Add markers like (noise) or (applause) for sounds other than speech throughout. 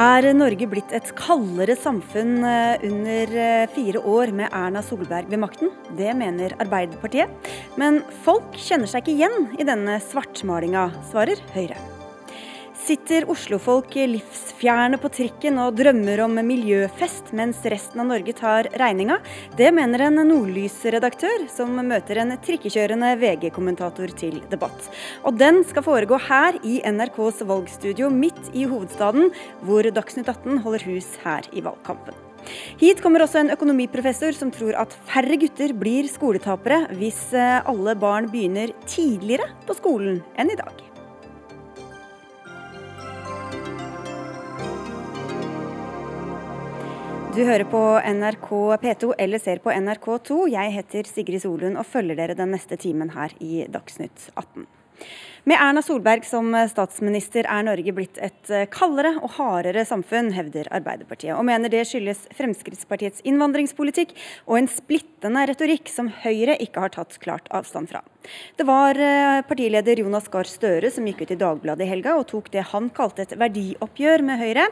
Er Norge blitt et kaldere samfunn eh, under eh, fire år med Erna Solberg ved makten? Det mener Arbeiderpartiet. Men folk kjenner seg ikke igjen i denne svartmalinga, svarer Høyre. Sitter oslofolk livsfjerne på trikken og drømmer om miljøfest, mens resten av Norge tar regninga? Det mener en Nordlys-redaktør som møter en trikkekjørende VG-kommentator til debatt. Og den skal foregå her i NRKs valgstudio midt i hovedstaden, hvor Dagsnytt 18 holder hus her i valgkampen. Hit kommer også en økonomiprofessor som tror at færre gutter blir skoletapere hvis alle barn begynner tidligere på skolen enn i dag. Du hører på NRK P2 eller ser på NRK2. Jeg heter Sigrid Solund og følger dere den neste timen her i Dagsnytt 18. Med Erna Solberg som statsminister er Norge blitt et kaldere og hardere samfunn, hevder Arbeiderpartiet, og mener det skyldes Fremskrittspartiets innvandringspolitikk og en splittende retorikk som Høyre ikke har tatt klart avstand fra. Det var eh, partileder Jonas Gahr Støre som gikk ut i Dagbladet i helga og tok det han kalte et verdioppgjør med Høyre.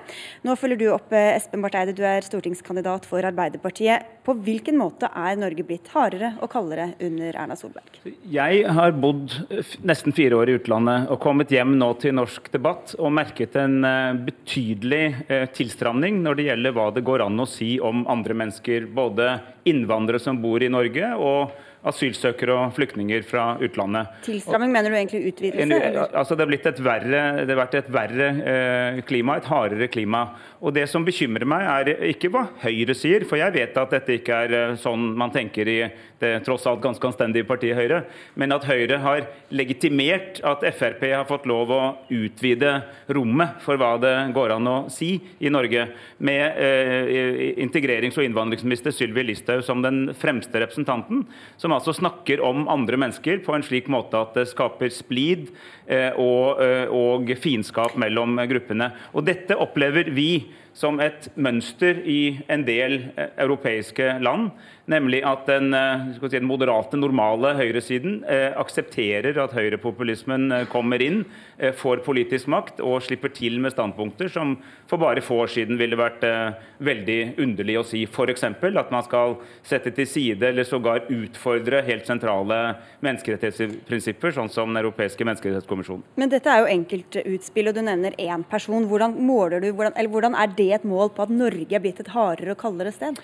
Nå følger du opp, eh, Espen Barth Eide, du er stortingskandidat for Arbeiderpartiet. På hvilken måte er Norge blitt hardere og kaldere under Erna Solberg? Jeg har bodd nesten fire år i utlandet og kommet hjem nå til norsk debatt og merket en eh, betydelig tilstramning når det gjelder hva det går an å si om andre mennesker. Både innvandrere som bor i Norge og asylsøkere og flyktninger fra utlandet. Tilstramming mener du egentlig utvidelse? En, altså det, har verre, det har vært et verre eh, klima, et hardere klima. Og Det som bekymrer meg, er ikke hva Høyre sier, for jeg vet at dette ikke er eh, sånn man tenker i det tross alt ganske anstendige partiet Høyre, men at Høyre har legitimert at Frp har fått lov å utvide rommet for hva det går an å si i Norge, med eh, integrerings- og innvandringsminister Sylvi Listhaug som den fremste representanten, som altså snakker om andre mennesker på en slik måte at det skaper splid eh, og, eh, og fiendskap mellom gruppene. Og Dette opplever vi som et mønster i en del eh, europeiske land. Nemlig at den, eh, si, moderate, normale høyresiden eh, aksepterer at høyrepopulismen eh, kommer inn, får politisk makt og slipper til med standpunkter som for bare få år siden ville vært veldig underlig å si. F.eks. at man skal sette til side eller sågar utfordre helt sentrale menneskerettighetsprinsipper, sånn som Den europeiske menneskerettighetskommisjonen. Men dette er jo enkeltutspill, og du nevner én person. Hvordan, du, hvordan, hvordan er det et mål på at Norge er blitt et hardere og kaldere sted?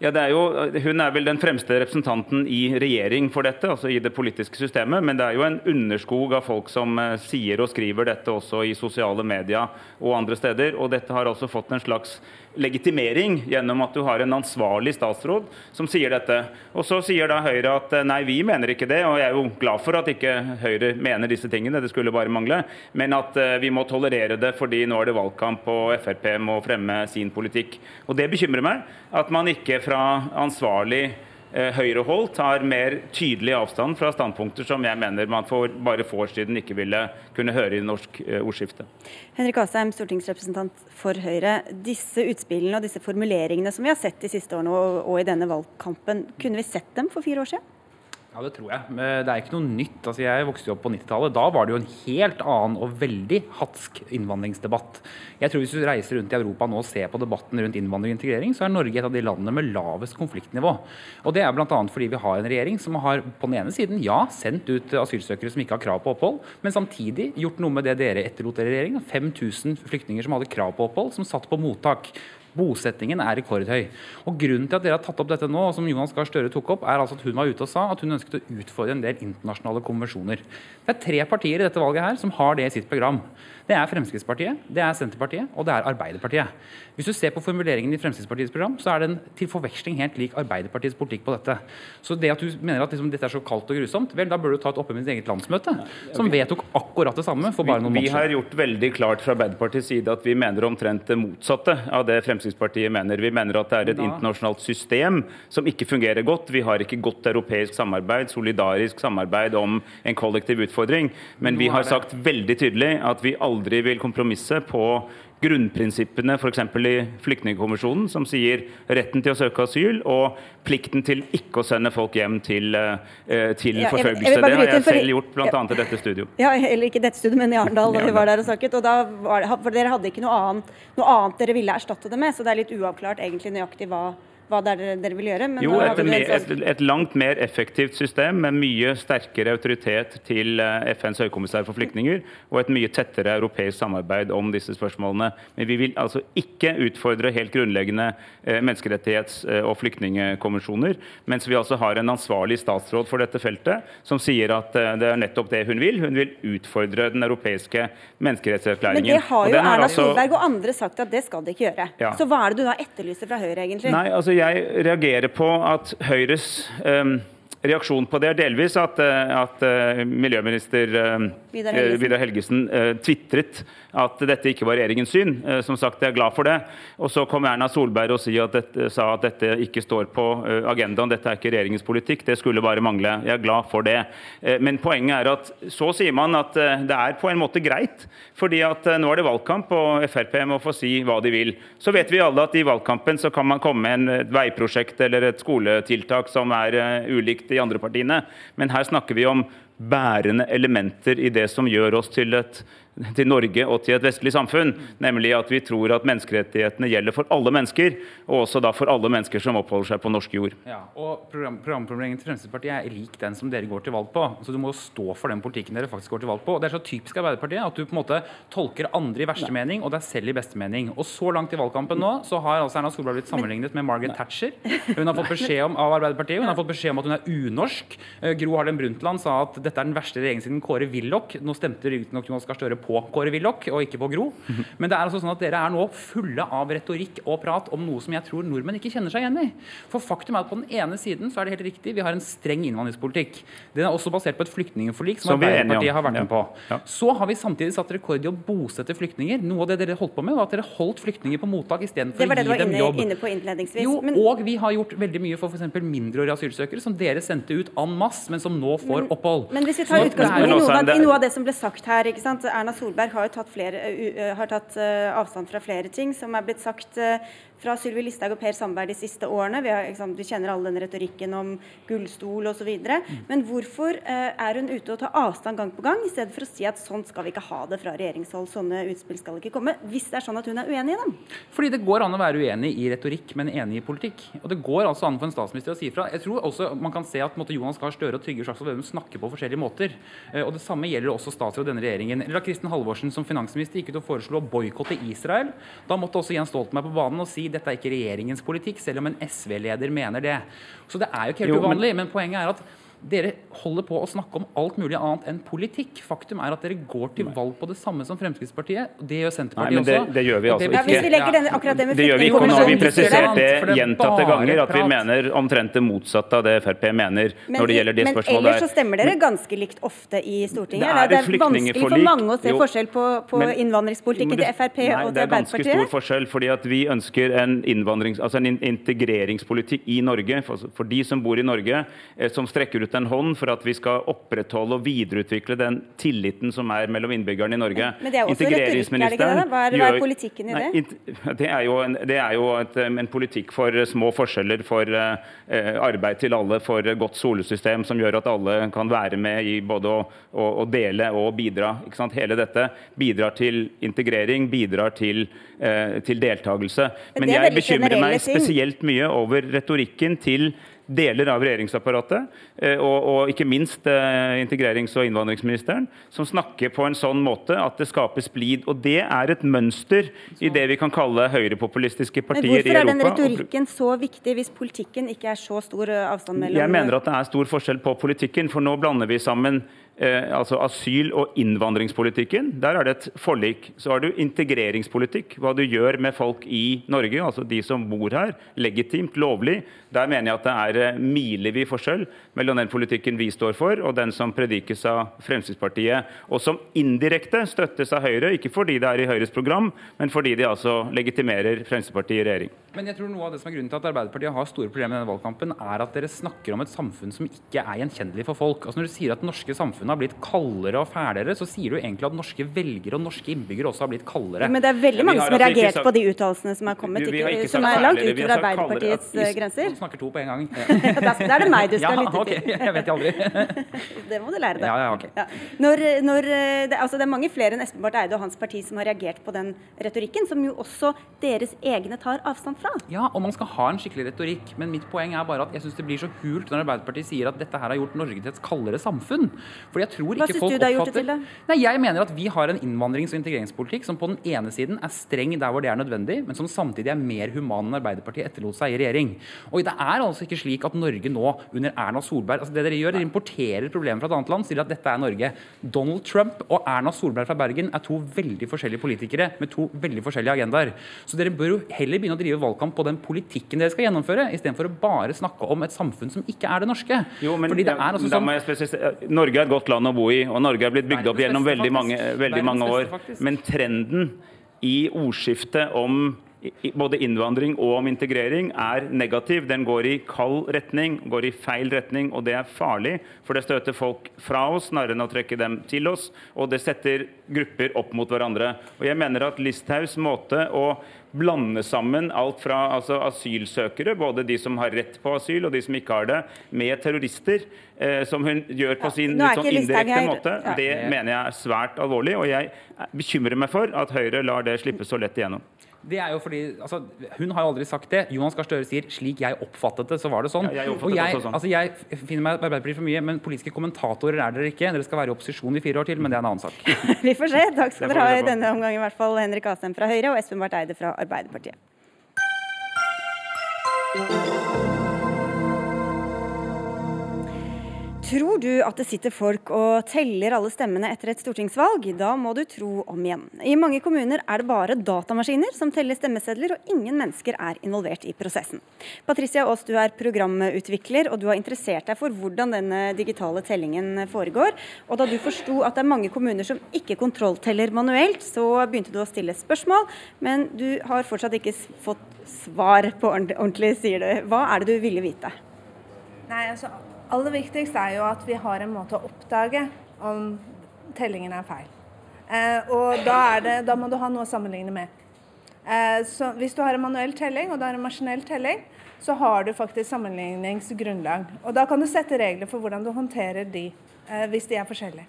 Ja, er jo, Hun er vel den fremste representanten i regjering for dette, altså i det politiske systemet. Men det er jo en underskog av folk som eh, sier og skriver dette også i sosiale medier og andre steder. Og dette har også fått en slags legitimering gjennom at du har en ansvarlig statsråd som sier dette. Og så sier da Høyre at eh, nei, vi mener ikke det. Og jeg er jo glad for at ikke Høyre mener disse tingene, det skulle bare mangle. Men at eh, vi må tolerere det fordi nå er det valgkamp og Frp må fremme sin politikk. Og det bekymrer meg at man ikke fra ansvarlig høyrehold tar mer tydelig avstand fra standpunkter som jeg mener man for bare få år siden ikke ville kunne høre i norsk eh, ordskifte. Henrik Asheim, stortingsrepresentant for Høyre. Disse utspillene og disse formuleringene som vi har sett de siste årene og i denne valgkampen, kunne vi sett dem for fire år siden? Ja, det tror jeg. Men det er ikke noe nytt. Altså, jeg vokste jo opp på 90-tallet. Da var det jo en helt annen og veldig hatsk innvandringsdebatt. Jeg tror Hvis du reiser rundt i Europa nå og ser på debatten rundt innvandring og integrering, så er Norge et av de landene med lavest konfliktnivå. Og Det er bl.a. fordi vi har en regjering som har på den ene siden ja, sendt ut asylsøkere som ikke har krav på opphold, men samtidig gjort noe med det dere etterlot dere i regjering. 5000 flyktninger som hadde krav på opphold, som satt på mottak. Bosettingen er rekordhøy. Og Grunnen til at dere har tatt opp dette nå, som Jonas Gahr Støre tok opp, er altså at hun var ute og sa at hun ønsket å utfordre en del internasjonale konvensjoner. Det er tre partier i dette valget her som har det i sitt program. Det er Fremskrittspartiet, det er Senterpartiet og det er Arbeiderpartiet. Hvis du ser på formuleringen i Fremskrittspartiets program, så er den til forveksling helt lik Arbeiderpartiets politikk på dette. Så det at du mener at liksom, dette er så kaldt og grusomt, vel, da bør du ta et oppgjør med ditt eget landsmøte, som vedtok akkurat det samme for bare noen måneder siden. Vi har gjort veldig klart fra Arbeiderpartiets side at vi mener omtrent det motsatte av det Fremskrittspartiet mener. Vi mener at det er et internasjonalt system som ikke fungerer godt. Vi har ikke godt europeisk samarbeid, solidarisk samarbeid om en kollektiv utfordring. Men vi har sagt veldig tydelig at vi aldri vil kompromisse på grunnprinsippene f.eks. i Flyktningkonvensjonen, som sier retten til å søke asyl og plikten til ikke å sende folk hjem til, eh, til Ja, forfølgelse. Det har jeg selv gjort, bl.a. i dette studio. Ja, eller ikke dette studiet, men i Arendal, da vi var der og snakket. Og da var det, for dere hadde ikke noe annet, noe annet dere ville erstatte det med, så det er litt uavklart egentlig nøyaktig hva, hva det er dere, dere vil gjøre. Men Jo, et, et, et langt mer effektivt system med mye sterkere autoritet til eh, FNs høykommissær for flyktninger og et mye tettere europeisk samarbeid om disse spørsmålene. Men vi vil altså ikke utfordre helt grunnleggende eh, menneskerettighets- eh, og flyktningkonvensjoner, mens vi altså har en ansvarlig statsråd for dette feltet som sier at det er nettopp det hun vil. Hun vil utfordre den europeiske Men det har jo den har Erna altså- og andre sagt at det skal de ikke gjøre. Ja. Så hva er det du da etterlyser fra Høyre, egentlig? Nei, altså jeg reagerer på at Høyres eh, reaksjon på det er delvis at, eh, at eh, miljøminister um, Vidar eh, Helgesen. Vidar Helgesen tvitret at dette ikke var regjeringens syn. Eh, som sagt, jeg er glad for det. Og så kom Erna Solberg og si at dette, sa at dette ikke står på eh, agendaen. Dette er ikke regjeringens politikk. Det skulle bare mangle. Jeg er glad for det. Eh, men poenget er at så sier man at det er på en måte greit. fordi at nå er det valgkamp, og Frp må få si hva de vil. Så vet vi alle at i valgkampen så kan man komme med et veiprosjekt eller et skoletiltak som er ulikt de andre partiene. Men her snakker vi om bærende elementer i det som gjør oss til, et, til Norge og til et vestlig samfunn. Nemlig at vi tror at menneskerettighetene gjelder for alle mennesker, og også da for alle mennesker som oppholder seg på norsk jord. Ja, og program, Programformuleringen til Fremskrittspartiet er lik den som dere går til valg på. Så Du må stå for den politikken dere faktisk går til valg på. Og Det er så typisk Arbeiderpartiet at du på en måte tolker andre i verste mening og deg selv i beste mening. Og Så langt i valgkampen nå så har altså Erna Solberg blitt sammenlignet med Margaret Thatcher. (laughs) Hun har fått beskjed om, av Arbeiderpartiet hun har fått beskjed om at hun er unorsk. Eh, Gro Harlem Brundtland sa at dette er den verste regjeringen siden Kåre Willoch. Nå stemte riktignok Jonas Gahr Støre på Kåre Willoch og ikke på Gro. Men det er altså sånn at dere er nå fulle av retorikk og prat om noe som jeg tror nordmenn ikke kjenner seg igjen i. For faktum er at på den ene siden så er det helt riktig, vi har en streng innvandringspolitikk. Den er også basert på et flyktningforlik som, Som vi er enige om. Arbeiderpartiet har vært Ja. med på. Ja. Så har vi samtidig satt rekord i å bosette flyktninger. Noe av det dere holdt på med, var at dere holdt flyktninger på mottak istedenfor å gi var dem inne, jobb. inne på innledningsvis. Jo, men, og vi har gjort veldig mye for f.eks. mindreårige asylsøkere, som dere sendte ut en masse, men som nå får opphold. men hvis vi tar utgangspunkt i Men også noe, er av, det- i noe av det som ble sagt her ikke sant? Erna Solberg har jo tatt, flere, uh, uh, har tatt uh, avstand fra flere ting som er blitt sagt fra Sylvi Listhaug og Per Sandberg de siste årene. Vi, har, sant? vi kjenner alle den retorikken om gullstol osv. Mm. Men hvorfor er hun ute og tar avstand gang på gang, i stedet for å si at sånn skal vi ikke ha det fra regjeringshold, sånne utspill skal ikke komme, hvis det er sånn at hun er uenig i dem? Fordi det går an å være uenig i retorikk, men enig i politikk. Og det går altså an for en statsminister å si ifra. Jeg tror også man kan se at måtte, Jonas Gahr Støre og Trygve Slagsvold Vedum snakker på forskjellige måter. Eh, Og det samme gjelder også statsråd denne regjeringen. Eller da Kristin Halvorsen som finansminister gikk ut og foreslo å boikotte Israel. Da måtte også Jens Stoltenberg på banen og si dette er ikke regjeringens politikk, selv om en SV-leder mener det. Så det er jo ikke helt Jo, men- uvanlig. Men poenget er at dere holder på å snakke om alt mulig annet enn politikk. Faktum er at dere går til valg på det samme som Fremskrittspartiet. og Det gjør Nei, Senterpartiet men det, også. det gjør vi altså ikke. hvis vi legger denne, akkurat det med Det gjør vi ikke. og Nå har vi presisert det gjentatte ganger, at vi mener omtrent det motsatte av det Frp mener Men, når det gjelder det men ellers så stemmer dere ganske likt ofte i Stortinget? Det er det er vanskelig for mange å se forskjell på, på Men- innvandringspolitikken til Frp nei, og til Det er ganske stor forskjell, fordi at vi ønsker en, altså en integreringspolitikk i Norge, for, for de som bor i Norge, eh, som strekker ut en hånd for at vi skal opprettholde og videreutvikle den tilliten som er mellom innbyggerne i Norge. Men det er også retorikk, er det ikke det? Hva er- hva er politikken i det? (laughs) det er jo, en, det er jo et, um, en politikk for eh, små forskjeller, for eh, arbeid til alle, for godt solesystem som gjør at alle kan være med i både å, å, å dele og bidra. Hele dette bidrar til integrering, bidrar til, eh, til deltakelse. Men Men jeg bekymrer meg spesielt mye over retorikken til deler av regjeringsapparatet, eh, og, og ikke minst eh, integrerings- og innvandringsministeren, som snakker på en sånn måte at det skaper splid. Og det er et mønster i det vi kan kalle høyrepopulistiske partier i Europa. hvorfor er den retorikken så viktig hvis politikken ikke er så stor uh, avstand mellom Jeg mener at det er stor forskjell på politikken, for nå blander vi sammen eh, altså asyl- og innvandringspolitikken. Der er det et forlik. Så har du integreringspolitikk, hva du gjør med folk i Norge, altså de som bor her, legitimt, lovlig. Der mener jeg at det er eh, milevid forskjell mellom den politikken vi står for, og den som predikes av Fremskrittspartiet, og som indirekte støttes av Høyre, ikke fordi det er i Høyres program, men fordi de altså legitimerer Fremskrittspartiet i regjering. Men jeg tror noe av det som er grunnen til at Arbeiderpartiet har store problemer i denne valgkampen, er at dere snakker om et samfunn som ikke er gjenkjennelig for folk. Altså Når du sier at det norske samfunnet har blitt kaldere og fælere, så sier du egentlig at norske velgere og norske innbyggere også har blitt kaldere. Men det er veldig mange som har altså reagert sagt, på de uttalelsene som er kommet, ikke, som er langt utover Arbeiderpartiets kaldere, grenser. Du snakker to på en gang. (laughs) da er det meg du skal (laughs) ja, lytte til. Okay, jeg vet aldri. (laughs) det må du lære deg. Ja, ja, okay. når, når, det, altså, det, er mange flere enn Espen Barth Eide og hans parti som har reagert på den retorikken, som jo også deres egne tar avstand fra. Ja, og man skal ha en skikkelig retorikk, men mitt poeng er bare at jeg syns det blir så hult når Arbeiderpartiet sier at dette her har gjort Norge til et kaldere samfunn. For jeg tror ikke Hva syns du det har gjort det til? Det? Nei, Jeg mener at vi har en innvandrings- og integreringspolitikk som på den ene siden er streng der hvor det er nødvendig, men som samtidig er mer human enn Arbeiderpartiet etterlot seg i regjering. Og det er altså ikke slik at Norge nå, under Erna Solberg altså Det dere gjør, dere importerer problemer fra et annet land, sier at dette er Norge. Donald Trump og Erna Solberg fra Bergen er to veldig forskjellige politikere med to veldig forskjellige agendaer. Så dere bør jo heller begynne å drive valgkamp på den politikken dere skal gjennomføre, istedenfor å bare snakke om et samfunn som ikke er det norske. Jo, men, Fordi det er altså sånn... Norge er et godt land å bo i, og Norge er blitt bygd opp gjennom veldig mange, veldig mange år. Men trenden i ordskiftet om både innvandring og om integrering er negativ. Den går i kald retning, går i feil retning, og det er farlig. For det støter folk fra oss snarere enn å trekke dem til oss, og det setter grupper opp mot hverandre. Og jeg mener at Listhaugs måte å blande sammen alt fra altså, asylsøkere, både de som har rett på asyl og de som ikke har det, med terrorister, eh, som hun gjør på sin ja, litt sånn indirekte måte, ja. det mener jeg er svært alvorlig. Og jeg bekymrer meg for at Høyre lar det slippe så lett igjennom. Det er jo fordi, altså, Hun har jo aldri sagt det. Jonas Gahr Støre sier 'slik jeg oppfattet det', så var det sånn. Ja, jeg og jeg, sånn. altså, jeg finner meg Arbeiderpartiet for mye, men politiske kommentatorer er dere ikke. Dere skal være i opposisjon i fire år til, men det er en annen sak. (laughs) Vi får se. Takk skal dere ha i denne omgang, i hvert fall Henrik Asheim fra Høyre og Espen Barth Eide fra Arbeiderpartiet. Tror du at det sitter folk og teller alle stemmene etter et stortingsvalg? Da må du tro om igjen. I mange kommuner er det bare datamaskiner som teller stemmesedler, og ingen mennesker er involvert i prosessen. Patricia Aas, du er programutvikler, og du har interessert deg for hvordan denne digitale tellingen foregår. Og da du forsto at det er mange kommuner som ikke kontrollteller manuelt, så begynte du å stille spørsmål, men du har fortsatt ikke fått svar på ordentlig, sier du. Hva er det du ville vite? Nei, altså aller viktigst er jo at vi har en måte å oppdage om tellingen er feil. Eh, og da, det, da, må du ha noe å sammenligne med. Eh, så hvis du har en manuell telling og du har en maskinell telling, så har du faktisk sammenligningsgrunnlag. Og da kan du sette regler for hvordan du håndterer de, eh, hvis de er forskjellige.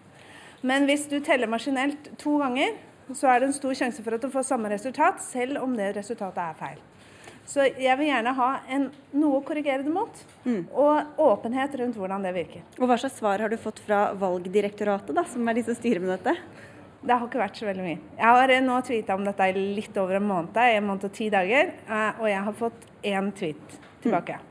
Men hvis du teller maskinelt to ganger, så er det en stor sjanse for at du får samme resultat, selv om det resultatet er feil. Så jeg vil gjerne ha en, noe å korrigere det mot, mm. og åpenhet rundt hvordan det virker. Og Hva slags svar har du fått fra Valgdirektoratet, da, som er de som styrer med dette? Det har ikke vært så veldig mye. Jeg har nå tweeta om dette i litt over en måned, en måned og ti dager, eh, og jeg har fått én tweet tilbake. Mm.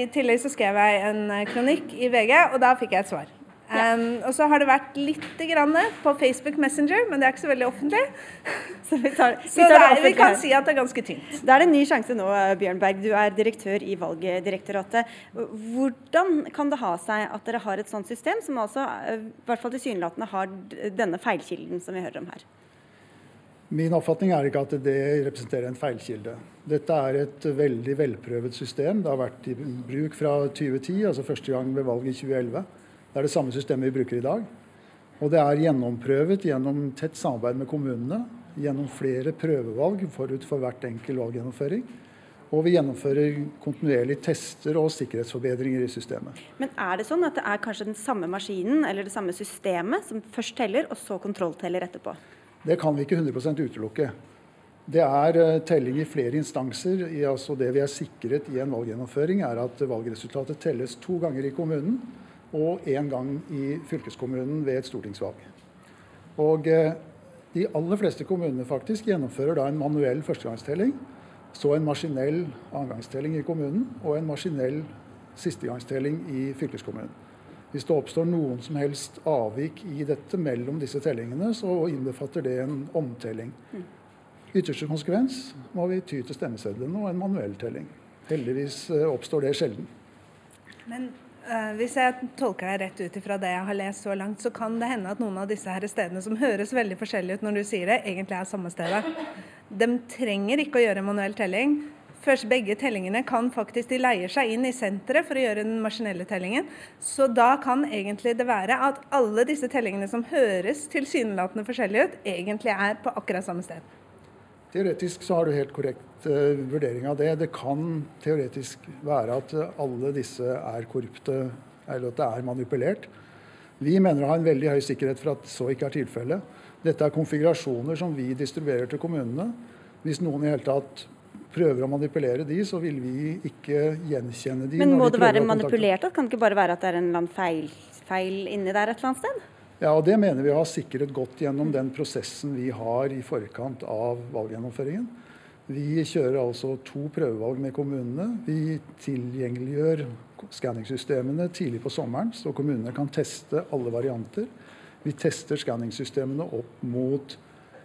I tillegg så skrev jeg en kronikk i VG, og da fikk jeg et svar. Um, og så har det vært litt grann på Facebook Messenger, men det er ikke så veldig offentlig. (laughs) Så vi, tar, vi, tar det, vi kan si at det er ganske tynt. Da er det en ny sjanse nå, Bjørn Berg. Du er direktør i Valgdirektoratet. Hvordan kan det ha seg at dere har et sånt system, som altså i hvert fall tilsynelatende har denne feilkilden som vi hører om her? Min oppfatning er ikke at det representerer en feilkilde. Dette er et veldig velprøvet system. Det har vært i bruk fra 2010, altså første gang ved valget i 2011. Det er det samme systemet vi bruker i dag. Og det er gjennomprøvet gjennom tett samarbeid med kommunene. Gjennom flere prøvevalg forut for hvert enkel valggjennomføring. Og vi gjennomfører kontinuerlig tester og sikkerhetsforbedringer i systemet. Men er det sånn at det er kanskje den samme maskinen eller det samme systemet som først teller, og så kontrollteller etterpå? Det kan vi ikke 100 utelukke. Det er eh, telling i flere instanser. I, altså det vi er sikret i en valggjennomføring, er at valgresultatet telles to ganger i kommunen og én gang i fylkeskommunen ved et stortingsvalg. Og eh, de aller fleste kommunene faktisk gjennomfører da en manuell førstegangstelling, så en maskinell annengangstelling i kommunen og en maskinell sistegangstelling i fylkeskommunen. Hvis det oppstår noen som helst avvik i dette mellom disse tellingene, så innbefatter det en omtelling. Ytterste konsekvens må vi ty til stemmesedlene og en manuell telling. Heldigvis eh, oppstår det sjelden. Men hvis jeg tolker deg rett ut ifra det jeg har lest så langt, så kan det hende at noen av disse her stedene som høres veldig forskjellige ut når du sier det, egentlig er samme stedet. De trenger ikke å gjøre manuell telling først begge tellingene kan faktisk De leier seg inn i senteret for å gjøre den maskinelle tellingen. Så da kan egentlig det være at alle disse tellingene som høres tilsynelatende forskjellige ut, egentlig er på akkurat samme sted. Teoretisk så har du helt korrekt uh, vurdering av det. Det kan teoretisk være at alle disse er korrupte, eller at det er manipulert. Vi mener å ha en veldig høy sikkerhet for at så ikke er tilfellet. Dette er konfigurasjoner som vi distribuerer til kommunene. Hvis noen i hele tatt prøver å manipulere de, så vil vi ikke gjenkjenne de. Men må de det være manipulert? Kan det ikke bare være at det er en feil, feil inni der et eller annet sted? Ja, og Det mener vi har sikret godt gjennom den prosessen vi har i forkant av valggjennomføringen. Vi kjører altså to prøvevalg med kommunene. Vi tilgjengeliggjør skanningssystemene tidlig på sommeren, så kommunene kan teste alle varianter. Vi tester skanningssystemene opp mot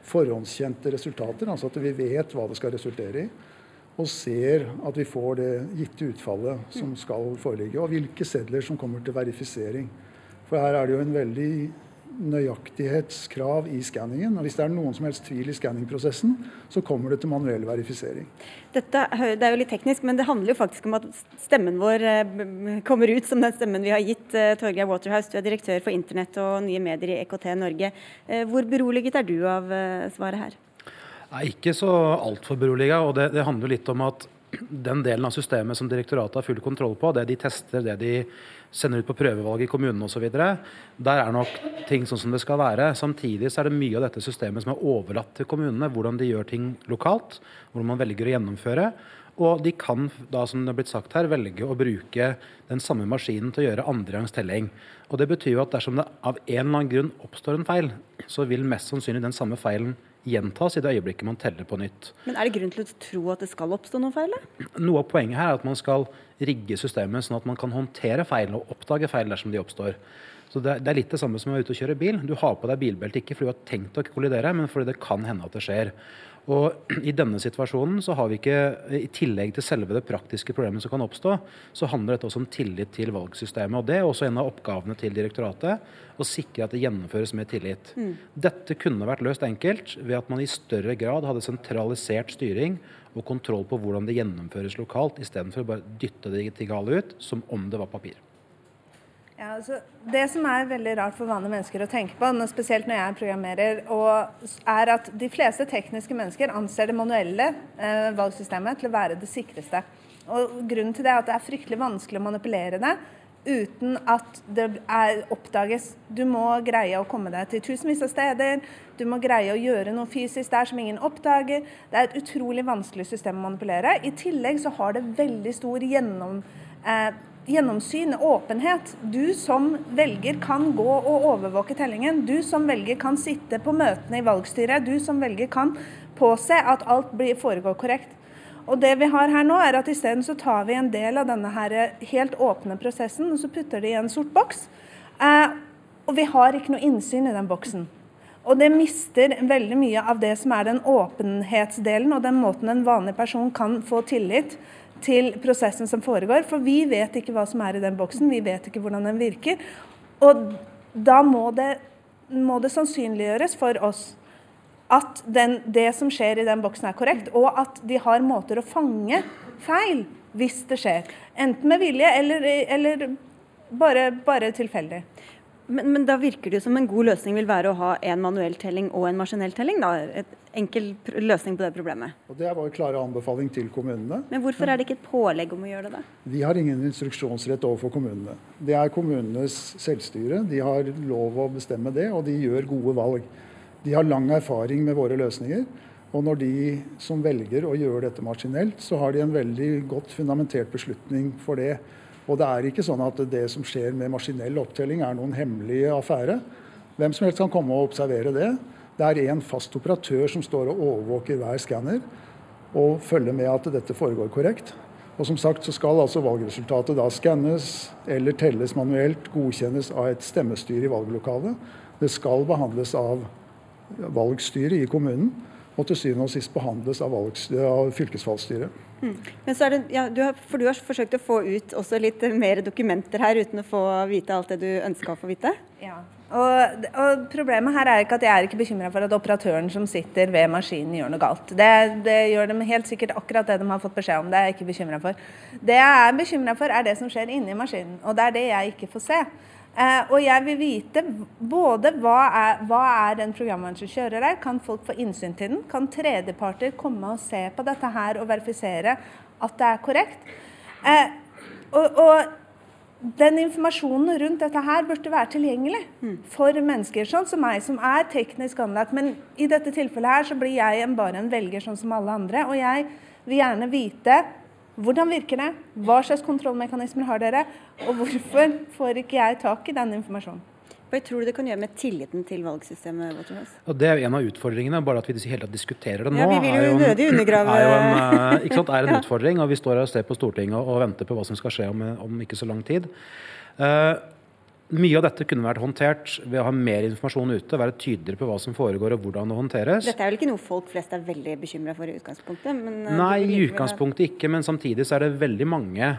forhåndskjente resultater, altså at vi vet hva det skal resultere i. Og ser at vi får det gitte utfallet som skal foreligge. Og hvilke sedler som kommer til verifisering. For her er det jo en veldig nøyaktighetskrav i skanningen. Og hvis det er noen som helst tvil i skanningprosessen, så kommer det til manuell verifisering. Dette, det er jo litt teknisk, men det handler jo faktisk om at stemmen vår eh, kommer ut som den stemmen vi har gitt. Eh, Torgeir Waterhouse, du er direktør for internett og nye medier i EKT Norge. Eh, hvor beroliget er du av svaret her? Nei, ikke så altfor beroliget. Og det, det handler litt om at den delen av systemet som direktoratet har full kontroll på, det de tester, det de sender ut på prøvevalg i kommunene osv. Der er nok ting sånn som det skal være. Samtidig så er det mye av dette systemet som er overlatt til kommunene. Hvordan de gjør ting lokalt, hvordan man velger å gjennomføre. Og de kan da, som det er blitt sagt her, velge å bruke den samme maskinen til å gjøre andregangs telling. Og Det betyr jo at dersom det av en eller annen grunn oppstår en feil, så vil mest sannsynlig den samme feilen gjentas i det øyeblikket man teller på nytt. Men Er det grunn til å tro at det skal oppstå noen feil? Noe av poenget her er at man skal rigge systemet sånn at man kan håndtere feil og oppdage feil dersom de oppstår. Så det, er litt det samme som å være ute og kjøre bil. Du har på deg bilbelte ikke fordi du har tenkt å kollidere, men fordi det kan hende at det skjer. Og (clears throat) I denne situasjonen så har vi ikke, i tillegg til selve det praktiske problemet som kan oppstå, så handler dette også om tillit til valgsystemet. og Det er også en av oppgavene til direktoratet. Å sikre at det gjennomføres med tillit. Mm. Dette kunne vært løst enkelt ved at man i større grad hadde sentralisert styring og kontroll på hvordan det gjennomføres lokalt, istedenfor å bare dytte det digitale ut som om det var papir. Ja, altså, det som er veldig rart for vanlige mennesker å tenke på, spesielt når jeg programmerer, er at de fleste tekniske mennesker anser det manuelle eh, valgsystemet til å være det sikreste. Og Grunnen til det er at det er fryktelig vanskelig å manipulere det uten at det er, oppdages. Du må greie å komme deg til tusenvis av steder. Du må greie å gjøre noe fysisk der som ingen oppdager. Det er et utrolig vanskelig system å manipulere. I tillegg så har det veldig stor gjennom... Eh, gjennomsyn, åpenhet. Du som velger kan gå og overvåke tellingen. Du som velger kan sitte på møtene i valgstyret. Du som velger kan påse at alt foregår korrekt. Og det vi har her nå er at Isteden så tar vi en del av denne her helt åpne prosessen og så putter det i en sort boks. Eh, og vi har ikke noe innsyn i den boksen. Og det mister veldig mye av det som er den åpenhetsdelen og den måten en vanlig person kan få tillit til prosessen som foregår. For vi vet ikke hva som er i den boksen, vi vet ikke hvordan den virker. Og da må det, må det sannsynliggjøres for oss at den, det som skjer i den boksen er korrekt, og at de har måter å fange feil hvis det skjer. Enten med vilje eller, eller bare, bare tilfeldig. Men, men, da virker det jo som en god løsning vil være å ha en manuell telling og en maskinell telling. da, Et enkel løsning på det problemet. Og Det er vår klare anbefaling til kommunene. Men hvorfor er det ikke et pålegg om å gjøre det? da? Vi har ingen instruksjonsrett overfor kommunene. Det er kommunenes selvstyre. De har lov å bestemme det, og de gjør gode valg. De har lang erfaring med våre løsninger. Og når de som velger å gjøre dette maskinelt, så har de en veldig godt fundamentert beslutning for det. Og det er ikke sånn at det som skjer med maskinell opptelling er noen hemmelig affære. Hvem som helst kan komme og observere det. Det er en fast operatør som står og overvåker hver skanner og følger med at dette foregår korrekt. Og som sagt så skal altså valgresultatet da skannes eller telles manuelt, godkjennes av et stemmestyre i valglokalet. Det skal behandles av valgstyret i kommunen. og til syvende og sist behandles av, valgs, av fylkesvalgstyret. Mm. Det, ja, du har, for du har forsøkt å få ut også litt mer dokumenter her, uten å få vite alt det du ønska å få vite? Ja. Og, og, Problemet her er ikke at jeg er ikke bekymra for at operatøren som sitter ved maskinen gjør noe galt. Det, det, gjør dem helt sikkert akkurat det de har fått beskjed om. Det er jeg ikke bekymra for. Det jeg er bekymra for, er det som skjer inni maskinen. Og det er det jeg ikke får se. Eh, og jeg vil vite både hva er, hva er den programvaren som kjører der, kan folk få innsyn til den? Kan tredjeparter komme og se på dette her og verifisere at det er korrekt? Eh, og, og, den informasjonen rundt dette her burde være tilgjengelig for mennesker sånn som meg, som er teknisk anlagt. Men i dette tilfellet her så blir jeg bare en velger sånn som alle andre. Og jeg vil gjerne vite hvordan virker det? Hva slags kontrollmekanismer har dere? Og hvorfor får ikke jeg tak i den informasjonen? Hva tror du det kan gjøre med tilliten til valgsystemet? Og det er jo en av utfordringene. Bare at vi hele tatt diskuterer det nå, ja, vi vil jo nødig undergrave... er, jo en, eh, ikke sant, er en (laughs) utfordring. Og vi står her og ser på Stortinget og venter på hva som skal skje om, om ikke så lang tid. Uh, mye av dette kunne vært håndtert ved å ha mer informasjon ute, være tydeligere på hva som foregår og hvordan det håndteres. Dette er vel ikke noe folk flest er veldig bekymra for i utgangspunktet? Men eh, Nei, i utgangspunktet ikke, men samtidig så er det veldig mange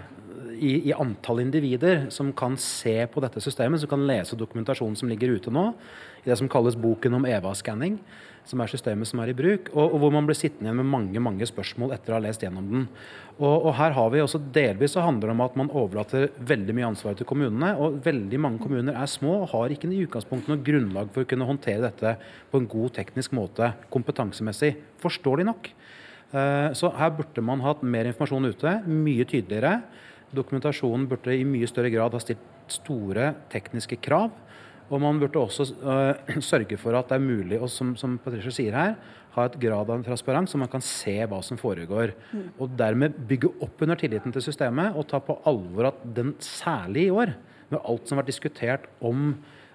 i, i, antall individer som kan se på dette systemet, som kan lese dokumentasjonen som ligger ute nå, i det som kalles boken om EVA-skanning som er systemet som er i bruk, og, og, hvor man blir sittende igjen med mange mange spørsmål etter å ha lest gjennom den. Og, og her har vi også Delvis så handler det om at man overlater veldig mye ansvar til kommunene. og Veldig mange kommuner er små og har ikke i utgangspunktet noe grunnlag for å kunne håndtere dette på en god teknisk måte kompetansemessig. Forstår de nok. Uh, så her burde man hatt mer informasjon ute, mye tydeligere. Dokumentasjonen burde i mye større grad ha stilt store tekniske krav. Og man burde også uh, (clears throat) sørge for at det er mulig, å som, som Patricia sier her, ha et grad av transparens, så man kan se hva som foregår. Mm. Og dermed bygge opp under tilliten til systemet og ta på alvor at den særlig i år, med alt som har vært diskutert om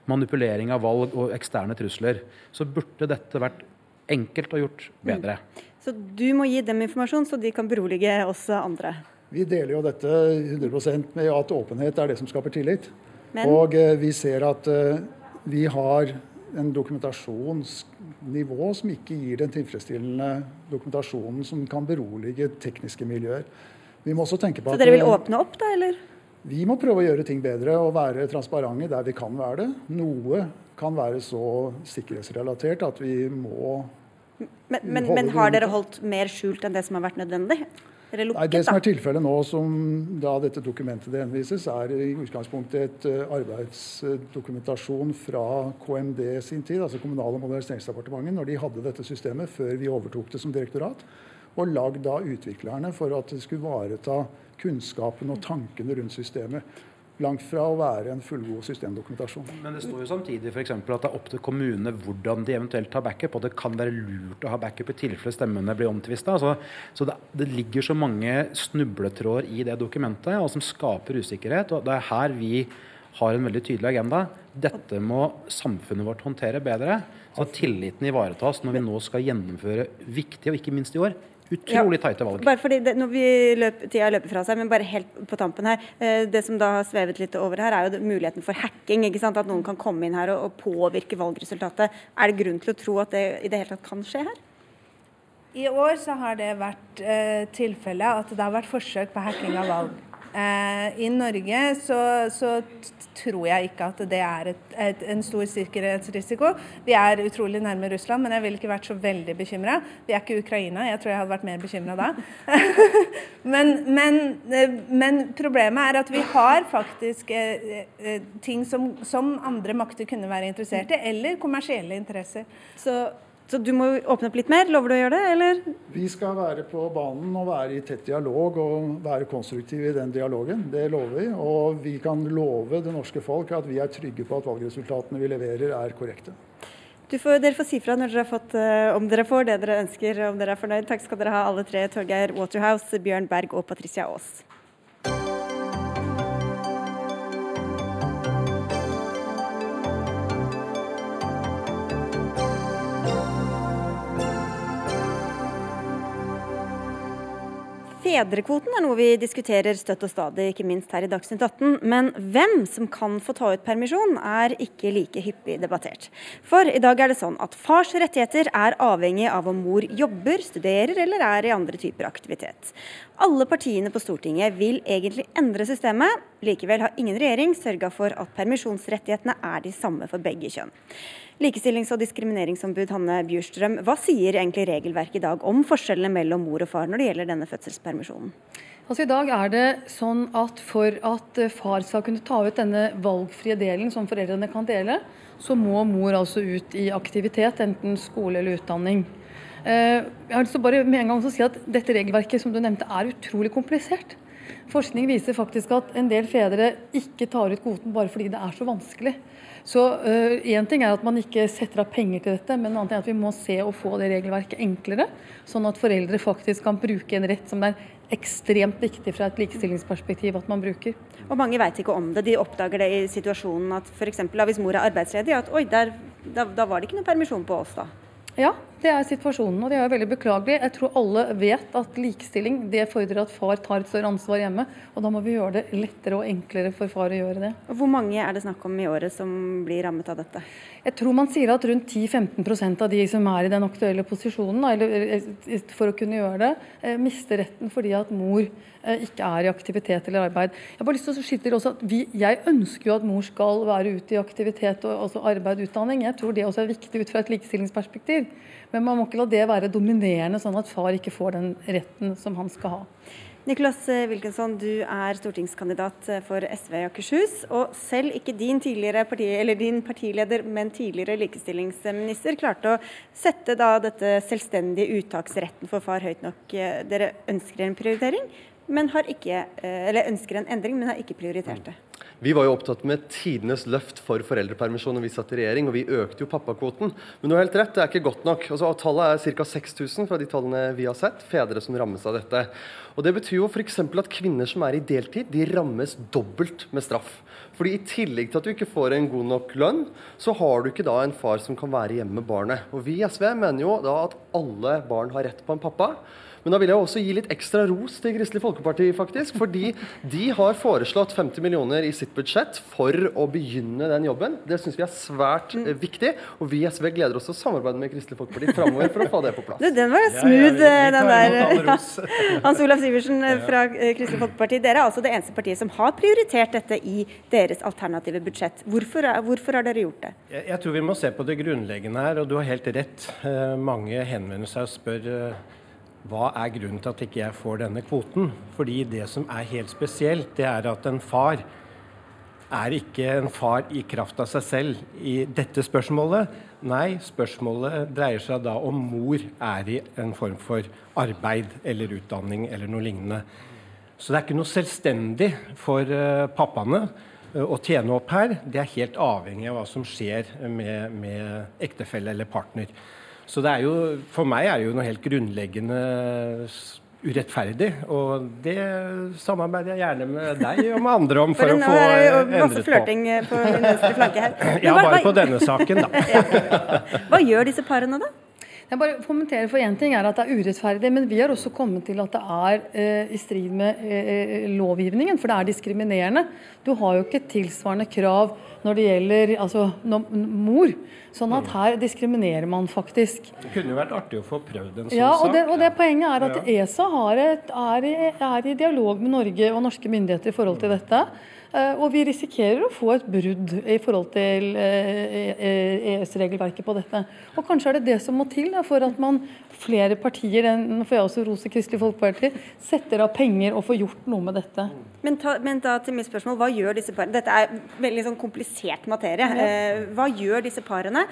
manipulering av valg og eksterne trusler, så burde dette vært enkelt og gjort bedre. Mm. Så du må gi dem informasjon, så de kan berolige oss andre? Vi deler jo dette 100% med at åpenhet er det som skaper tillit. Men... Og eh, vi ser at eh, vi har en dokumentasjonsnivå som ikke gir den tilfredsstillende dokumentasjonen som kan berolige tekniske miljøer. Vi må også tenke på Så dere vil åpne opp, da, eller? Vi må prøve å gjøre ting bedre og være transparente der vi kan være det. Noe kan være så sikkerhetsrelatert at vi må Men, men, men har dere holdt mer skjult enn det som har vært nødvendig? Lukket, Nei, Det som er tilfellet nå, som da dette dokumentet det henvises, er i utgangspunktet et uh, arbeidsdokumentasjon fra KMD sin tid, altså Kommunal- og moderniseringsdepartementet, når de hadde dette systemet før vi overtok det som direktorat. Og lagd av utviklerne for at det skulle ivareta kunnskapen og tankene rundt systemet langt fra å være en fullgod systemdokumentasjon. Men det står jo samtidig for at det er opp til kommunene hvordan de eventuelt tar backup, og det kan være lurt å ha backup i tilfelle stemmene blir omtvista. Så, så det, det, ligger så mange snubletråder i det dokumentet og som skaper usikkerhet. og Det er her vi har en veldig tydelig agenda. Dette må samfunnet vårt håndtere bedre, så tilliten ivaretas når vi nå skal gjennomføre viktige, og ikke minst i år, Utrolig ja, tighte valg. Bare fordi det, når vi løp, Tida løper fra seg, men bare helt på tampen her. Eh, det som da har svevet litt over her, er jo muligheten for hacking. ikke sant? At noen kan komme inn her og, og påvirke valgresultatet. Er det grunn til å tro at det i det hele tatt kan skje her? I år så har det vært eh, tilfelle at det har vært forsøk på hacking av valg. Eh, I Norge så, så, tror jeg ikke at det er et, et, en stor sikkerhetsrisiko. Vi er utrolig nærme Russland, men jeg ville ikke vært så veldig bekymra. Vi er ikke Ukraina, jeg tror jeg hadde vært mer bekymra da. (laughs) men, men, eh, men, problemet er at vi har faktisk eh, ting som, som andre makter kunne være interessert i, eller kommersielle interesser. Så så du må åpne opp litt mer? Lover du å gjøre det, eller? Vi skal være på banen og være i tett dialog og være konstruktive i den dialogen. Det lover vi. Og vi kan love det norske folk at vi er trygge på at valgresultatene vi leverer, er korrekte. Får, dere får si fra når dere har fått, uh, om dere får det dere ønsker, om dere er fornøyd. Takk skal dere ha alle tre, Torgeir Waterhouse, Bjørn Berg og Patricia Aas. Fedrekvoten er noe vi diskuterer støtt og stadig, ikke minst her i Dagsnytt 18. Men hvem som kan få ta ut permisjon, er ikke like hyppig debattert. For i dag er det sånn at fars rettigheter er avhengig av om mor jobber, studerer eller er i andre typer aktivitet. Alle partiene på Stortinget vil egentlig endre systemet. Likevel har ingen regjering sørga for at permisjonsrettighetene er de samme for begge kjønn. Likestillings- og diskrimineringsombud Hanne Bjurstrøm, hva sier egentlig regelverket i dag om forskjellene mellom mor og far når det gjelder denne fødselspermisjonen? Altså I dag er det sånn at for at eh, far skal kunne ta ut denne valgfrie delen som foreldrene kan dele, så må mor altså ut i aktivitet, enten skole eller utdanning. Eh, jeg har lyst til å bare med en gang si at Dette regelverket som du nevnte er utrolig komplisert. Forskning viser faktisk at en del fedre ikke tar ut kvoten bare fordi det er så vanskelig. Så Én uh, ting er at man ikke setter av penger til dette, men en annen ting er at vi må se og få det regelverket enklere. Sånn at foreldre faktisk kan bruke en rett som det er ekstremt viktig fra et likestillingsperspektiv at man bruker. Og Mange vet ikke om det. De oppdager det i situasjonen at f.eks. hvis mor er arbeidsledig, at oi, der, da, da var det ikke noe permisjon på oss da. Ja, det er situasjonen, og det er veldig beklagelig. Jeg tror alle vet at likestilling det fordrer at far tar et større ansvar hjemme. Og da må vi gjøre det lettere og enklere for far å gjøre det. Hvor mange er det snakk om i året som blir rammet av dette? Jeg tror man sier at rundt 10-15% av de som er i den aktuelle posisjonen, eller eh, for å kunne gjøre det, eh, mister retten fordi at mor Eh, ikke er i aktivitet eller arbeid. Jeg har bare lyst til å skyte også at vi, jeg ønsker jo at mor skal være ute i aktivitet og også arbeid og utdanning. Jeg tror det også er viktig ut fra et likestillingsperspektiv. Men man må ikke la det være dominerende, sånn at far ikke får den retten som han skal ha. Nicholas eh, Wilkinson, du er stortingskandidat eh, for SV i Akershus. Og selv ikke din, parti, din partileder, men tidligere likestillingsminister klarte å sette dette selvstendige uttaksretten for far høyt nok. Dere ønsker en prioritering, men har ikke, eh, eller ønsker en endring, men har ikke prioritert det. Vi var jo opptatt med tidenes løft for foreldrepermisjon når vi satt i regjering, og vi økte jo pappakvoten. Men du har helt rett, det er ikke godt nok. Altså, tallet er ca. 6000 fra de tallene vi har sett, fedre som rammes av dette. Og Det betyr jo f.eks. at kvinner som er i deltid, de rammes dobbelt med straff. Fordi I tillegg til at du ikke får en god nok lønn, så har du ikke da en far som kan være hjemme med barnet. Og Vi i SV mener jo da at alle barn har rett på en pappa. Men da vil jeg også gi litt ekstra ros til Kristelig Folkeparti, faktisk. Fordi de har foreslått 50 millioner i sitt budsjett for å begynne den jobben. Det syns vi er svært mm. viktig. Og vi i SV gleder oss til å samarbeide med Kristelig Folkeparti framover for å få det på plass. Du, den var smooth, ja, ja, den der. (laughs) Hans Olav Sivertsen eh, fra eh, Kristelig Folkeparti. Dere er altså det eneste partiet som har prioritert dette i deres alternative budsjett. Hvorfor, hvorfor har dere gjort det? Jeg, jeg tror vi må se på det grunnleggende her, og du har helt rett. Eh, mange henvender seg og spør hva er grunnen til at ikke jeg får denne kvoten? Fordi det som er helt spesielt, det er at en far er ikke en far i kraft av seg selv i dette spørsmålet. Nei, spørsmålet dreier seg da om mor er i en form for arbeid eller utdanning eller noe lignende. Så det er ikke noe selvstendig for uh, pappaene uh, å tjene opp her. Det er helt avhengig av hva som skjer med, med ektefelle eller partner. Så det er jo, for meg er det jo noe helt grunnleggende urettferdig. Og det samarbeider jeg gjerne med deg og med andre om for, for å få endret på. Masse flørting på venstre flanke her. ja, bare på denne saken, da. (laughs) Hva gjør disse parene, da? Jeg bare kommenterer for én ting er at Det er urettferdig, men vi har også kommet til at det er eh, i strid med eh, lovgivningen, for det er diskriminerende. Du har jo ikke tilsvarende krav når det gjelder altså, mor. Sånn at her diskriminerer man faktisk. Det kunne jo vært artig å få prøvd en sånn ja, og det, og det Poenget er at. ESA et, er, i, er, i, dialog med Norge og norske myndigheter i forhold til dette. Uh, og vi risikerer å få et brudd i forhold til EØS-regelverket uh, på dette. Og kanskje er det det som må til da, for at man flere partier, nå får jeg også rose Kristelig Folkeparti, setter av penger og får gjort noe med dette. Men, ta, men da til mitt spørsmål, hva gjør disse parene? Dette er veldig sånn komplisert materie. Ja. Eh, hva gjør disse parene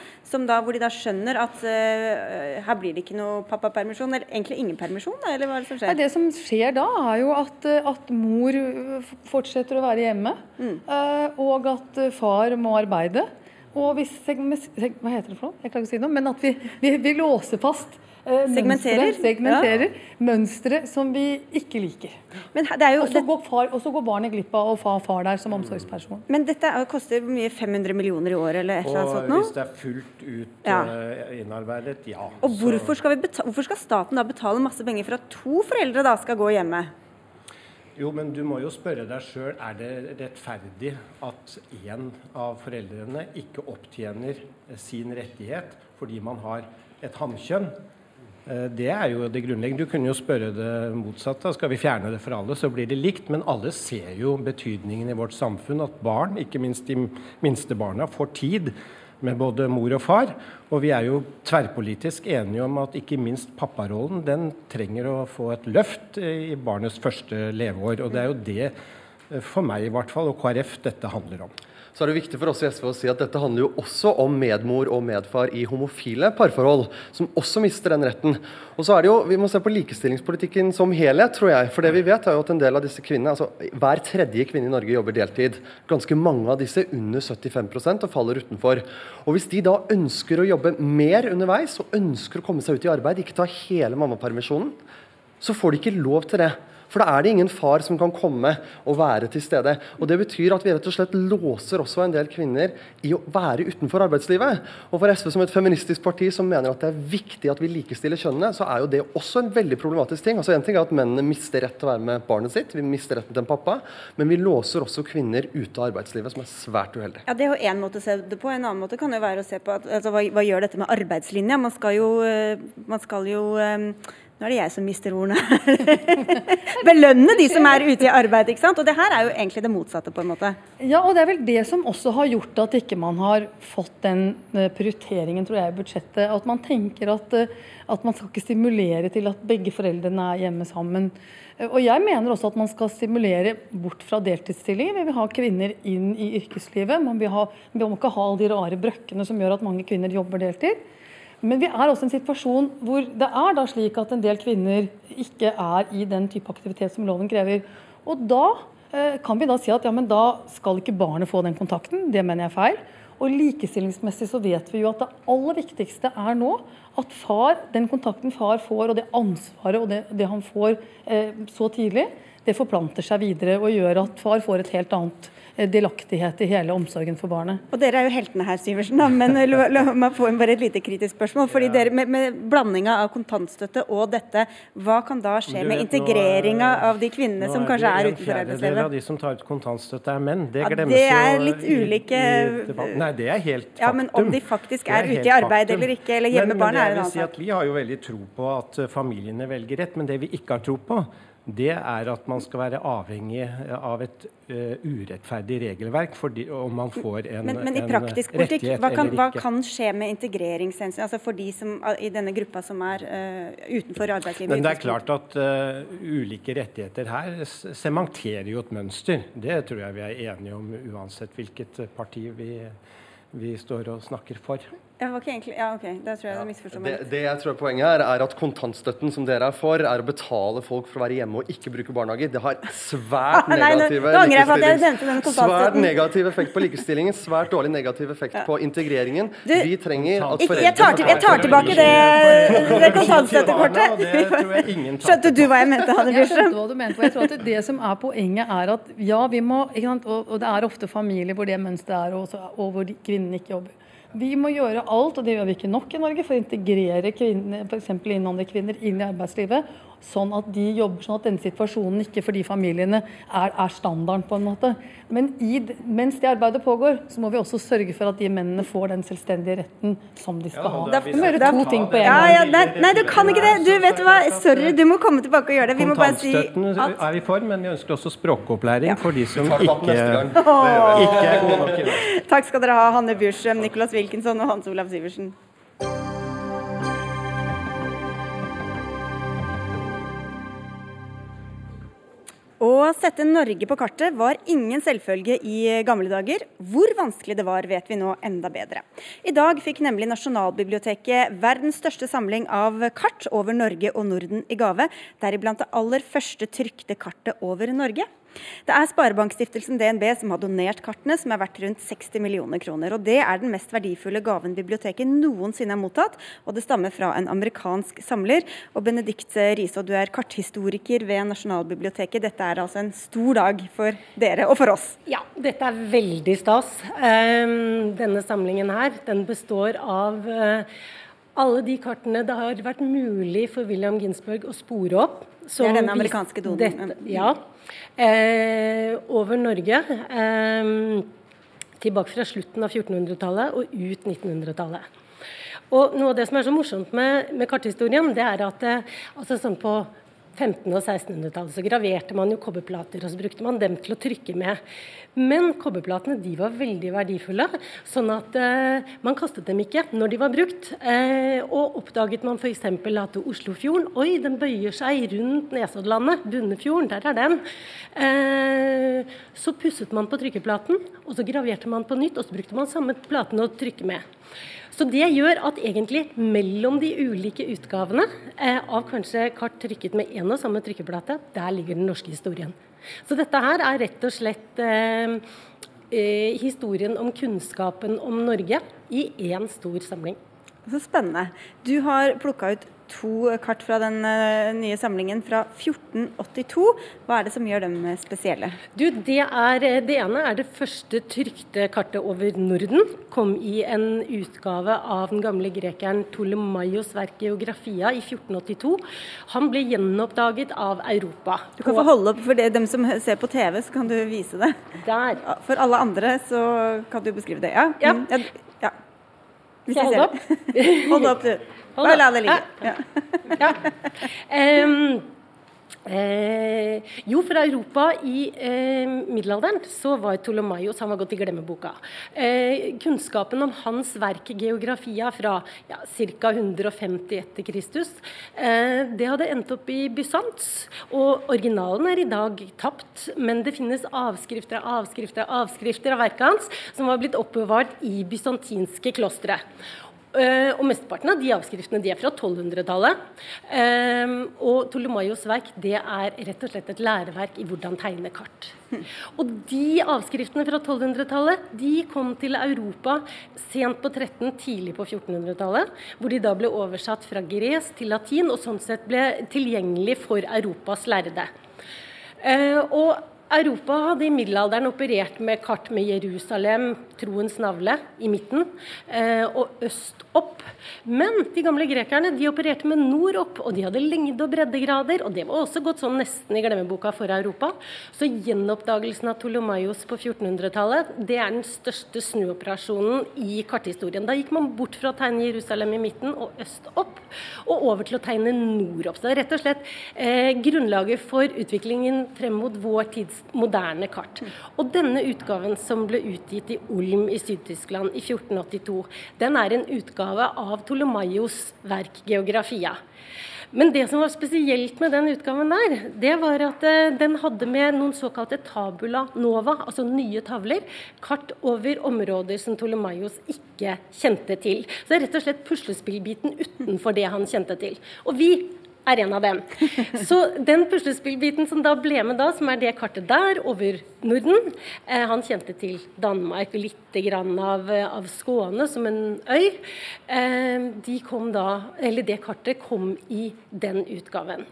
da, hvor de da skjønner at uh, her blir det ikke noe pappapermisjon, eller egentlig ingen permisjon? Eller hva er det som skjer? Ja, det som skjer da, er jo at, at mor fortsetter å være hjemme, mm. uh, og at far må arbeide. og hvis hva heter det for noe? Jeg klarer ikke å si noe, men at vi, vi, vi låser fast eh, segmenterer, mønstre, segmenterer ja. mønstre som vi ikke liker. og så går, går, barnet glipp av å få far der som omsorgsperson. Men dette koster mye 500 millioner i året eller et eller annet sånt nå? Hvis det er fullt ut ja. innarbeidet, ja. Og hvorfor skal, hvorfor skal, staten da betale masse penger for at to foreldre da skal gå hjemme? Jo, men du må jo spørre deg sjøl er det rettferdig at én av foreldrene ikke opptjener sin rettighet fordi man har et hannkjønn. Eh, det er jo det grunnleggende. Du kunne jo spørre det motsatte. Skal vi fjerne det for alle, så blir det likt. Men alle ser jo betydningen i vårt samfunn at barn, ikke minst de minste barna, får tid med både mor og far. Og vi er jo tverrpolitisk enige om at ikke minst papparollen den trenger å få et løft i barnets første leveår. Og det er jo det, eh, for meg i hvert fall, og KrF, dette handler om så er det viktig for oss i SV å si at dette handler jo også om medmor og medfar i homofile parforhold, som også mister den retten. Og så er det jo, Vi må se på likestillingspolitikken som helhet, tror jeg. For det vi vet er jo at en del av disse kvinnene, altså Hver tredje kvinne i Norge jobber deltid. Ganske mange av disse under 75% og faller utenfor. Og Hvis de da ønsker å jobbe mer underveis og ønsker å komme seg ut i arbeid, ikke ta hele mammapermisjonen, så får de ikke lov til det. For da er det ingen far som kan komme og være til stede. Og Det betyr at vi rett og slett låser også en del kvinner i å være utenfor arbeidslivet. Og for SV som et feministisk parti som mener at det er viktig at vi likestiller kjønnene, så er jo det også en veldig problematisk ting. Altså En ting er at mennene mister rett til å være med barnet sitt, vi mister retten til en pappa, men vi låser også kvinner ute av arbeidslivet, som er svært uheldig. Ja, Det er jo én måte å se det på. En annen måte kan jo være å se på at, altså, hva, hva gjør dette med arbeidslinja? Man skal jo, eh, man skal jo um nå er det jeg som mister ordene Belønne de som er ute i arbeid. ikke sant? Og det her er jo egentlig det motsatte, på en måte. Ja, og det er vel det som også har gjort at ikke man har fått den eh, prioriteringen, tror jeg, i budsjettet. At man tenker at, eh, at man skal ikke stimulere til at begge foreldrene er hjemme sammen. Eh, og jeg mener også at man skal stimulere bort fra deltidsstillinger. Vi vil ha kvinner inn i yrkeslivet. Man vil ha, vi må ikke ha de rare brøkkene som gjør at mange kvinner jobber deltid. Men vi er også i en situasjon hvor det er da slik at en del kvinner ikke er i den type aktivitet som loven krever. Og da eh, kan vi da si at ja, men da skal ikke barnet få den kontakten. Det mener jeg er feil. Og likestillingsmessig så vet vi jo at det aller viktigste er nå at far, den kontakten far får, og det ansvaret og det, det han får eh, så tidlig, det forplanter seg videre og gjør at far får et helt annet Eh, delaktighet i hele omsorgen for barnet. Og Dere er jo heltene her, Syversen, da, men la, la meg få en bare et lite kritisk spørsmål. fordi dere, med, med blandinga av kontantstøtte og dette, hva kan da skje vet, med integreringa av de kvinnene som kanskje er utenfor arbeidslivet? av de som tar ut kontantstøtte er menn. Det ja, Det er litt ulike Nei, det er helt faktum. Ja, Men om de faktisk er, er ute i arbeid faktum. eller ikke, eller hjemme barn, er en annen sak. Si Vi har jo veldig tro på at familiene velger rett, men det vi ikke har tro på, det er at man skal være avhengig av et uh, urettferdig regelverk fordi, om man får en, men, men i praktisk politikk, hva kan, hva kan, skje med integreringshensyn altså for de som, i denne gruppa som er uh, utenfor arbeidslivet? Men Det er klart at uh, ulike rettigheter her sementerer jo et mønster. Det tror jeg vi er enige om uansett hvilket parti vi, vi står og snakker for. Ja, ikke egentlig, ja, ok. Det tror jeg ja. misforstår meg. Det, det jeg tror er poenget her, er at kontantstøtten som dere er for, er å betale folk for å være hjemme og ikke bruke barnehager. Det har svært (laughs) negative, svært negativ effekt på likestillingen, svært dårlig negativ effekt ja. på integreringen. Du, Vi trenger at foreldre jeg tar, til, jeg tar tilbake det, det kontantstøttekortet. Skjønte du hva jeg mente, Hanne Bjørstrøm? Jeg skjønte hva du mente. jeg tror at Det som er poenget, er at ja, vi må Og det er ofte familier hvor det mønsteret er, og, og hvor kvinnen ikke jobber. Vi må gjøre alt, og det gjør vi ikke nok i Norge, for å integrere kvinner, f.eks. innvandrerkvinner inn i arbeidslivet sånn at de jobber sånn at denne situasjonen ikke for de familiene er, er standarden. på en måte. Men i, mens det arbeidet pågår, så må vi også sørge for at de mennene får den selvstendige retten som de skal ja, ha. Du må gjøre to ting på en gang. Ja, ja, nei, nei, du kan ikke det. Du vet hva, Sorry, du må komme tilbake og gjøre det. Vi må bare si at er vi for, men vi ønsker også språkopplæring ja. for de som ikke, ikke er gode nok i dag. Takk skal dere ha, Hanne Bjørsem, Nicolas Wilkinson og Hans Olav Sivertsen. Å sette Norge på kartet var ingen selvfølge i gamle dager. Hvor vanskelig det var, vet vi nå enda bedre. I dag fikk nemlig Nasjonalbiblioteket verdens største samling av kart over Norge og Norden i gave, deriblant det aller første trykte kartet over Norge. Det er Sparebankstiftelsen DNB som har donert kartene, som er verdt rundt 60 millioner kroner. og Det er den mest verdifulle gaven biblioteket noensinne har mottatt, og det stammer fra en amerikansk samler. Og Benedikt Riise, du er karthistoriker ved Nasjonalbiblioteket. Dette er altså en stor dag for dere og for oss? Ja, dette er veldig stas. Ehm, denne samlingen her, den består av eh, alle de kartene det har vært mulig for William Ginsberg å spore opp. Det er den amerikanske donen? Dette, ja eh, over Norge. Eh, tilbake fra slutten av 1400-tallet og ut 1900-tallet. Og Noe av det som er så morsomt med, med karthistorien, det er at eh, altså sånn på 1500- og 1600-tallet så graverte man jo kobberplater, og så brukte man dem til å trykke med. Men kobberplatene de var veldig verdifulle, sånn at eh, man kastet dem ikke når de var brukt. Eh, og oppdaget man f.eks. at Oslofjorden Oi, den bøyer seg rundt Nesoddlandet. Bunnefjorden, der er den. Eh, så pusset man på trykkeplaten, og så graverte man på nytt, og så brukte man samme platen å trykke med. Så det gjør at egentlig mellom de ulike utgavene eh, av kanskje kart trykket med én og samme trykkeplate, der ligger den norske historien. Så dette her er rett og slett eh, eh, historien om kunnskapen om Norge i én stor samling. Så spennende. Du har plukka ut to kart fra den uh, nye samlingen fra 1482. Hva er det som gjør dem spesielle? Du, det, er, eh, det, ene er det første trykte kartet over Norden. Kom i en utgave av den gamle grekeren Tolemaios verk 'Geografia' i 1482. Han ble gjenoppdaget av Europa. Du kan få holde opp for det, dem som ser på TV, så kan du vise det. Der. For alle andre så kan du beskrive det. Ja. ja. Mm, ja, ja. Jeg holde opp? (laughs) Hold opp, du. Bare la det ligge. Ja. ja. (laughs) Um, Eh, jo, fra Europa i eh, middelalderen så var Ptolemaios han var gått i glemmeboka. Eh, kunnskapen om hans verk 'Geografia' fra ja, ca. 150 etter Kristus, eh, det hadde endt opp i Bysants. Og originalen er i dag tapt, men det finnes avskrifter av avskrifter av avskrifter av verket hans som var blitt oppbevart i bysantinske klostre. Uh, og Mesteparten av de avskriftene de er fra 1200-tallet. Um, og Ptolemaios verk det er rett og slett et læreverk i hvordan tegne kart. (laughs) Og de avskriftene fra 1200-tallet de kom til Europa sent på 13-, tidlig på 1400-tallet. Hvor de da ble oversatt fra gresk til latin og sånn sett ble tilgjengelig for Europas lærde. Uh, og Europa hadde i middelalderen operert med kart med Jerusalem, troens navle, i midten, eh, og øst opp. Men de gamle grekerne de opererte med nord opp, og de hadde lengde- og breddegrader. Og det var også gått sånn nesten i glemmeboka for Europa. Så gjenoppdagelsen av Ptolemaios på 1400-tallet det er den største snuoperasjonen i karthistorien. Da gikk man bort fra å tegne Jerusalem i midten og øst opp, og over til å tegne nord opp. Så det er rett og slett eh, grunnlaget for utviklingen frem mot vår tids moderne kart. Og denne utgaven som ble utgitt i Ulm i Syd-Tyskland i 1482, den er en utgave av Ptolemaios verk 'Geografia'. Men det som var spesielt med den utgaven der, det var at uh, den hadde med noen såkalte tabula nova, altså nye tavler, kart over områder som Ptolemaios ikke kjente til. Så det er rett og slett puslespillbiten utenfor det han kjente til. Og vi er en av dem. Så den puslespillbiten som da ble med da, som er det kartet der over Norden eh, Han kjente til Danmark, litt grann av, av Skåne som en øy. Eh, de kom da, eller det kartet kom i den utgaven.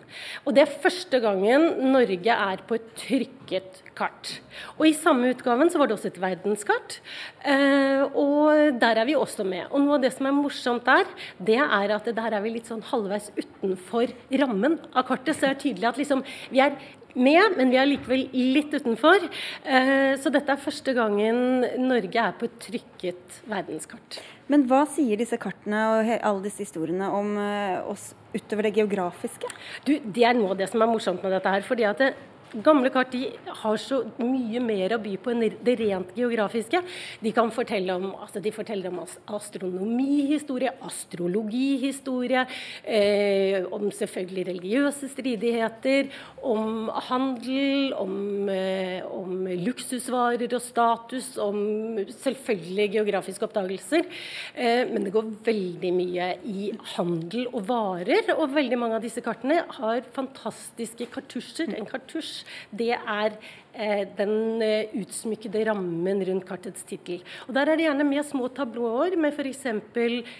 Og det er første gangen Norge er på et trykket kart. Og I samme utgaven så var det også et verdenskart, eh, og der er vi også med. Og Noe av det som er morsomt der, det er at der er vi litt sånn halvveis utenfor rammen av kartet. Så er det tydelig at liksom, vi er med, men vi er likevel litt utenfor. Eh, så dette er første gangen Norge er på et trykket verdenskart. Men hva sier disse kartene og alle disse historiene om eh, oss utover det geografiske? Du, det er noe av det som er morsomt med dette her. fordi at det, Gamle kart de har så mye mer å by på enn det rent geografiske. De kan fortelle om, altså de forteller om astronomihistorie, astrologihistorie, eh, om selvfølgelig religiøse stridigheter, om handel, om, eh, om, luksusvarer og status, om selvfølgelig geografiske oppdagelser. Eh, men det går veldig mye i handel og varer, og veldig mange av disse kartene har fantastiske kartusjer. En kartusj det er eh, den eh, utsmykkede rammen rundt kartets tittel. Og Der er det gjerne med små tablåer med f.eks.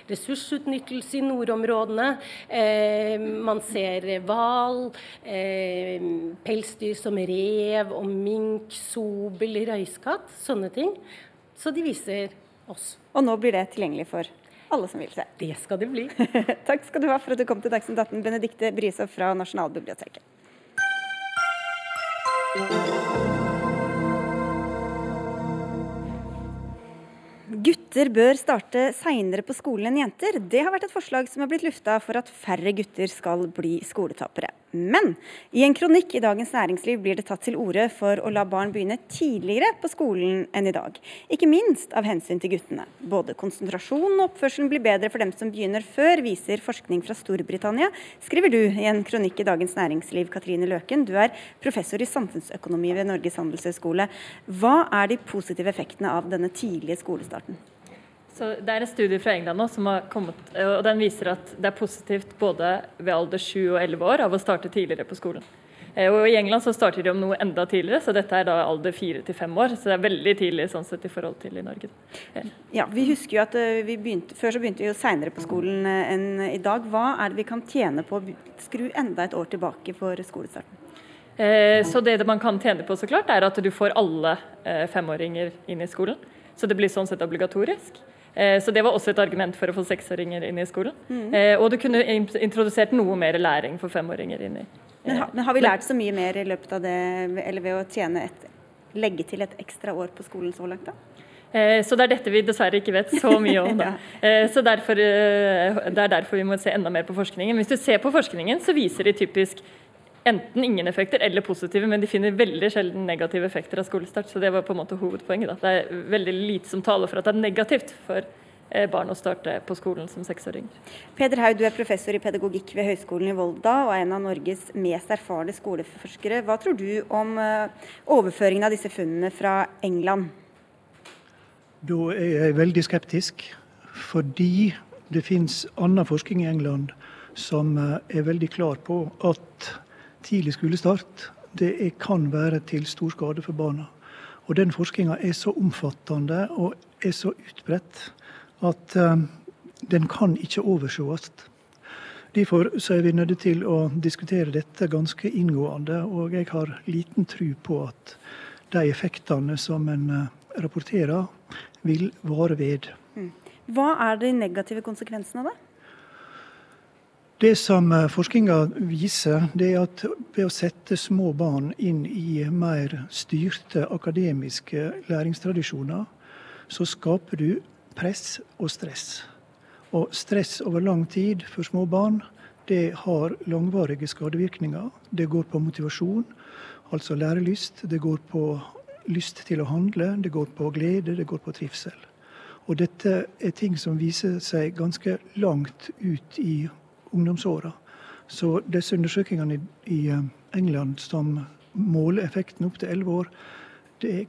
ressursutnyttelse i nordområdene. Eh, man ser hval, eh, pelsdyr som rev og mink, sobel, røyskatt, sånne ting. Så de viser oss. Og nå blir det tilgjengelig for alle som vil se. Det skal det bli. (laughs) Takk skal du ha for at du kom til Dagsnytt 18, Benedikte Brisov fra Nasjonalbiblioteket. Gutter bør starte seinere på skolen enn jenter. Det har vært et forslag som har blitt lufta for at færre gutter skal bli skoletapere. Men i en kronikk i Dagens Næringsliv blir det tatt til orde for å la barn begynne tidligere på skolen enn i dag. Ikke minst av hensyn til guttene. Både konsentrasjon og oppførselen blir bedre for dem som begynner før, viser forskning fra Storbritannia, skriver du i en kronikk i Dagens Næringsliv, Katrine Løken. Du er professor i samfunnsøkonomi ved Norges handelshøyskole. Hva er de positive effektene av denne tidlige skolestarten? Så det er en studie fra England nå som har kommet, og den viser at det er positivt både ved alder 7 og 11 år av å starte tidligere på skolen. Eh, og I England så starter de om noe enda tidligere, så dette er da alder 4-5 år. Så det er veldig tidlig sånn sett i forhold til i Norge. Ja, vi husker jo at eh, vi begynte, Før så begynte vi jo seinere på skolen eh, enn i dag. Hva er det vi kan tjene på å skru enda et år tilbake for skolestarten? Så det man kan tjene på, så klart, er at du får alle femåringer inn i skolen. Så det blir sånn sett obligatorisk. Eh, så det var også et argument for å få seksåringer inn i skolen. Mm. Og du kunne introdusert noe mer læring for femåringer inn i men, har, men har vi lært så mye mer i løpet av det, eller ved å tjene et, legge til et ekstra år på skolen så langt, da? Så det er dette vi dessverre ikke vet så mye om. Da. (laughs) Så derfor, Det er derfor vi må se enda mer på forskningen. Hvis du ser på forskningen, så viser de typisk enten ingen effekter eller positive, men de finner veldig sjelden negative effekter av skolestart. Så det var på en måte hovedpoenget. Da. Det er veldig lite som taler for at det er negativt for eh, barn å starte på skolen som seksåring. Peder Haug, du er professor i pedagogikk ved Høgskolen i Volda og er en av Norges mest erfarne skoleforskere. Hva tror du om eh, overføringen av disse funnene fra England? Da er jeg veldig skeptisk, fordi det finnes annen forskning i England som eh, er veldig klar på at tidlig skolestart det kan være til stor skade for barna. Og Den forskninga er så omfattende og er så utbredt at um, den kan ikke oversees. Derfor er vi nødt til å diskutere dette ganske inngående, og jeg har liten tro på at de effektene som en uh, rapporterer, vil vare ved. Mm. Hva er de negative konsekvensene av det? Som eh, forskninga viser, det er at ved å sette små barn inn i mer styrte akademiske læringstradisjoner, så skaper du press og stress. Og stress over lang tid for små barn, det har langvarige skadevirkninger. Det går på motivasjon, altså lærelyst. Det går på lyst til å handle, det går på glede, det går på trivsel. Og dette er ting som viser seg ganske langt ut i ungdomsåra. Så disse undersøkelsene i i England som måler effekten opp til 11 år, det er,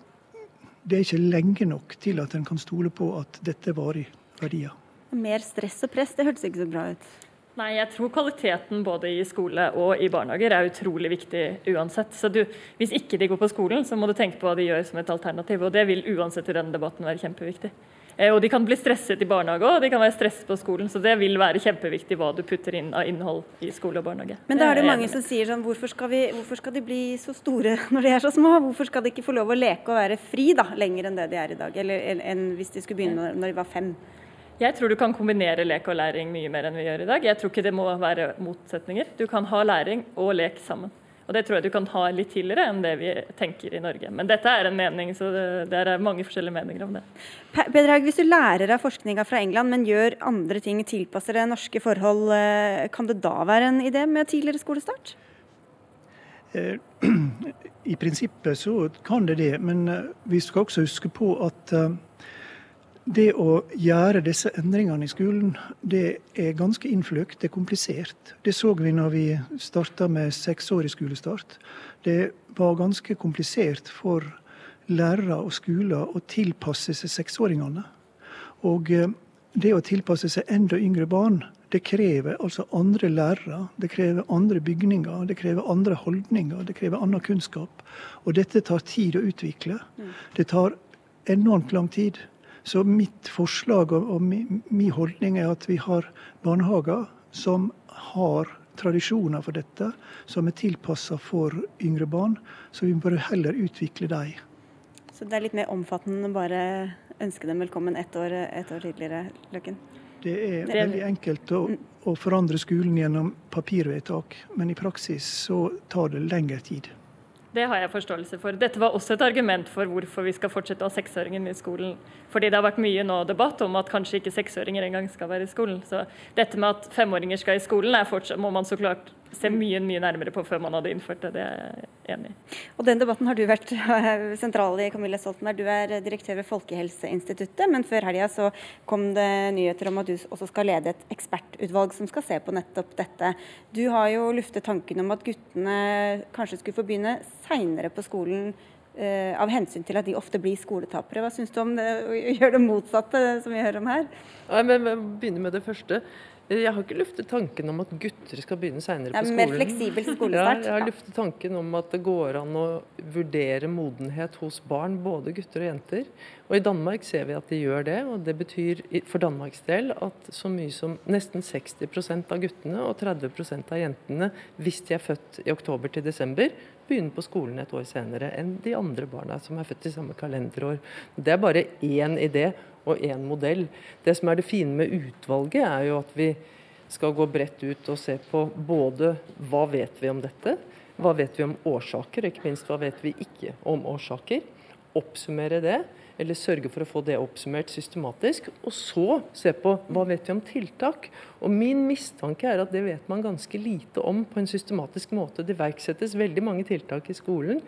det er, ikke lenge nok til at en kan stole på at dette er varige verdier. Mer stress og press, det hørtes ikke så bra ut. Nei, jeg tror kvaliteten både i skole og i barnehager er utrolig viktig uansett. Så du, hvis ikke de går på skolen, så må du tenke på hva de gjør som et alternativ. Og det vil uansett i denne debatten være kjempeviktig. Eh, og de kan bli stresset i barnehage og de kan være stresset på skolen. Så det vil være kjempeviktig hva du putter inn av innhold i skole og barnehage. Men da er det mange som sier sånn hvorfor skal, vi, hvorfor skal, de bli så store (laughs) når de er så små? Hvorfor skal de ikke få lov å leke og være fri da, lenger enn det de er i dag? Eller enn hvis de skulle begynne når de var fem? Jeg tror du kan kombinere lek og læring mye mer enn vi gjør i dag. Jeg tror ikke det må være motsetninger. Du kan ha læring og lek sammen. Og Det tror jeg du kan ha litt tidligere enn det vi tenker i Norge. Men dette er en mening, så det, det er mange forskjellige meninger om det. Peder Haug, hvis du lærer av forskninga fra England, men gjør andre ting, tilpasser det norske forhold, eh, kan det da være en idé med tidligere skolestart? Eh, (clears throat) I prinsippet så kan det det, men eh, vi skal også huske på at det å gjøre disse endringene i skolen, det er ganske innfløkt, det er komplisert. Det så vi når vi starta med seksårig skolestart. Det var ganske komplisert for lærere og skoler å tilpasse seg seksåringene. Og eh, det å tilpasse seg enda yngre barn, Det krever altså andre lærere, det krever andre bygninger, det krever andre holdninger, det krever annen kunnskap. Og dette tar tid å utvikle. Det tar enormt lang tid. Så mitt forslag og, og min, min holdning er at vi har barnehager som har tradisjoner for dette, som er tilpassa for yngre barn. Så vi bør heller utvikle dem. Så det er litt mer omfattende enn bare ønske dem velkommen ett år, et år tidligere, Løkken? Det er veldig enkelt å, å forandre skolen gjennom papirvedtak, men i praksis så tar det lengre tid. Det har jeg forståelse for. Dette var også et argument for hvorfor vi skal fortsette å ha seksåringen i skolen. Fordi det har vært mye nå debatt om at kanskje ikke seksåringer engang skal være i skolen. Så dette med at femåringer skal i skolen, fortsatt, må man så klart se mye mye nærmere på før man hadde innført det. Det er enig. Og Den debatten har du vært sentral i, Camilla Stoltenberg. Du er direktør ved Folkehelseinstituttet, men før helga så kom det nyheter om at du også skal lede et ekspertutvalg som skal se på nettopp dette. Du har jo luftet tanken om at guttene kanskje skulle få begynne seinere på skolen uh, av hensyn til at de ofte blir skoletapere. Hva syns du om det, å gjøre det motsatte, som vi hører om her? Ja, men begynne med det første. Jeg har ikke luftet tanken om at gutter skal begynne seinere på skolen. Mer fleksibel (laughs) skolestart. Jeg har luftet tanken om at det går an å vurdere modenhet hos barn, både gutter og jenter. Og I Danmark ser vi at de gjør det. og Det betyr for Danmarks del at så mye som nesten 60% av guttene og 30% av jentene, hvis de er født i oktober til desember, begynner på skolen et år senere enn de andre barna som er født i samme kalenderår. Det er bare én idé og én modell. Det som er det fine med utvalget, er jo at vi skal gå bredt ut og se på både hva vet vi om dette, hva vet vi om årsaker, ikke minst hva vet vi ikke om årsaker. Oppsummere det eller sørge for å få det oppsummert systematisk. Og så se på hva vet vi om tiltak. Og Min mistanke er at det vet man ganske lite om på en systematisk måte. Det iverksettes veldig mange tiltak i skolen,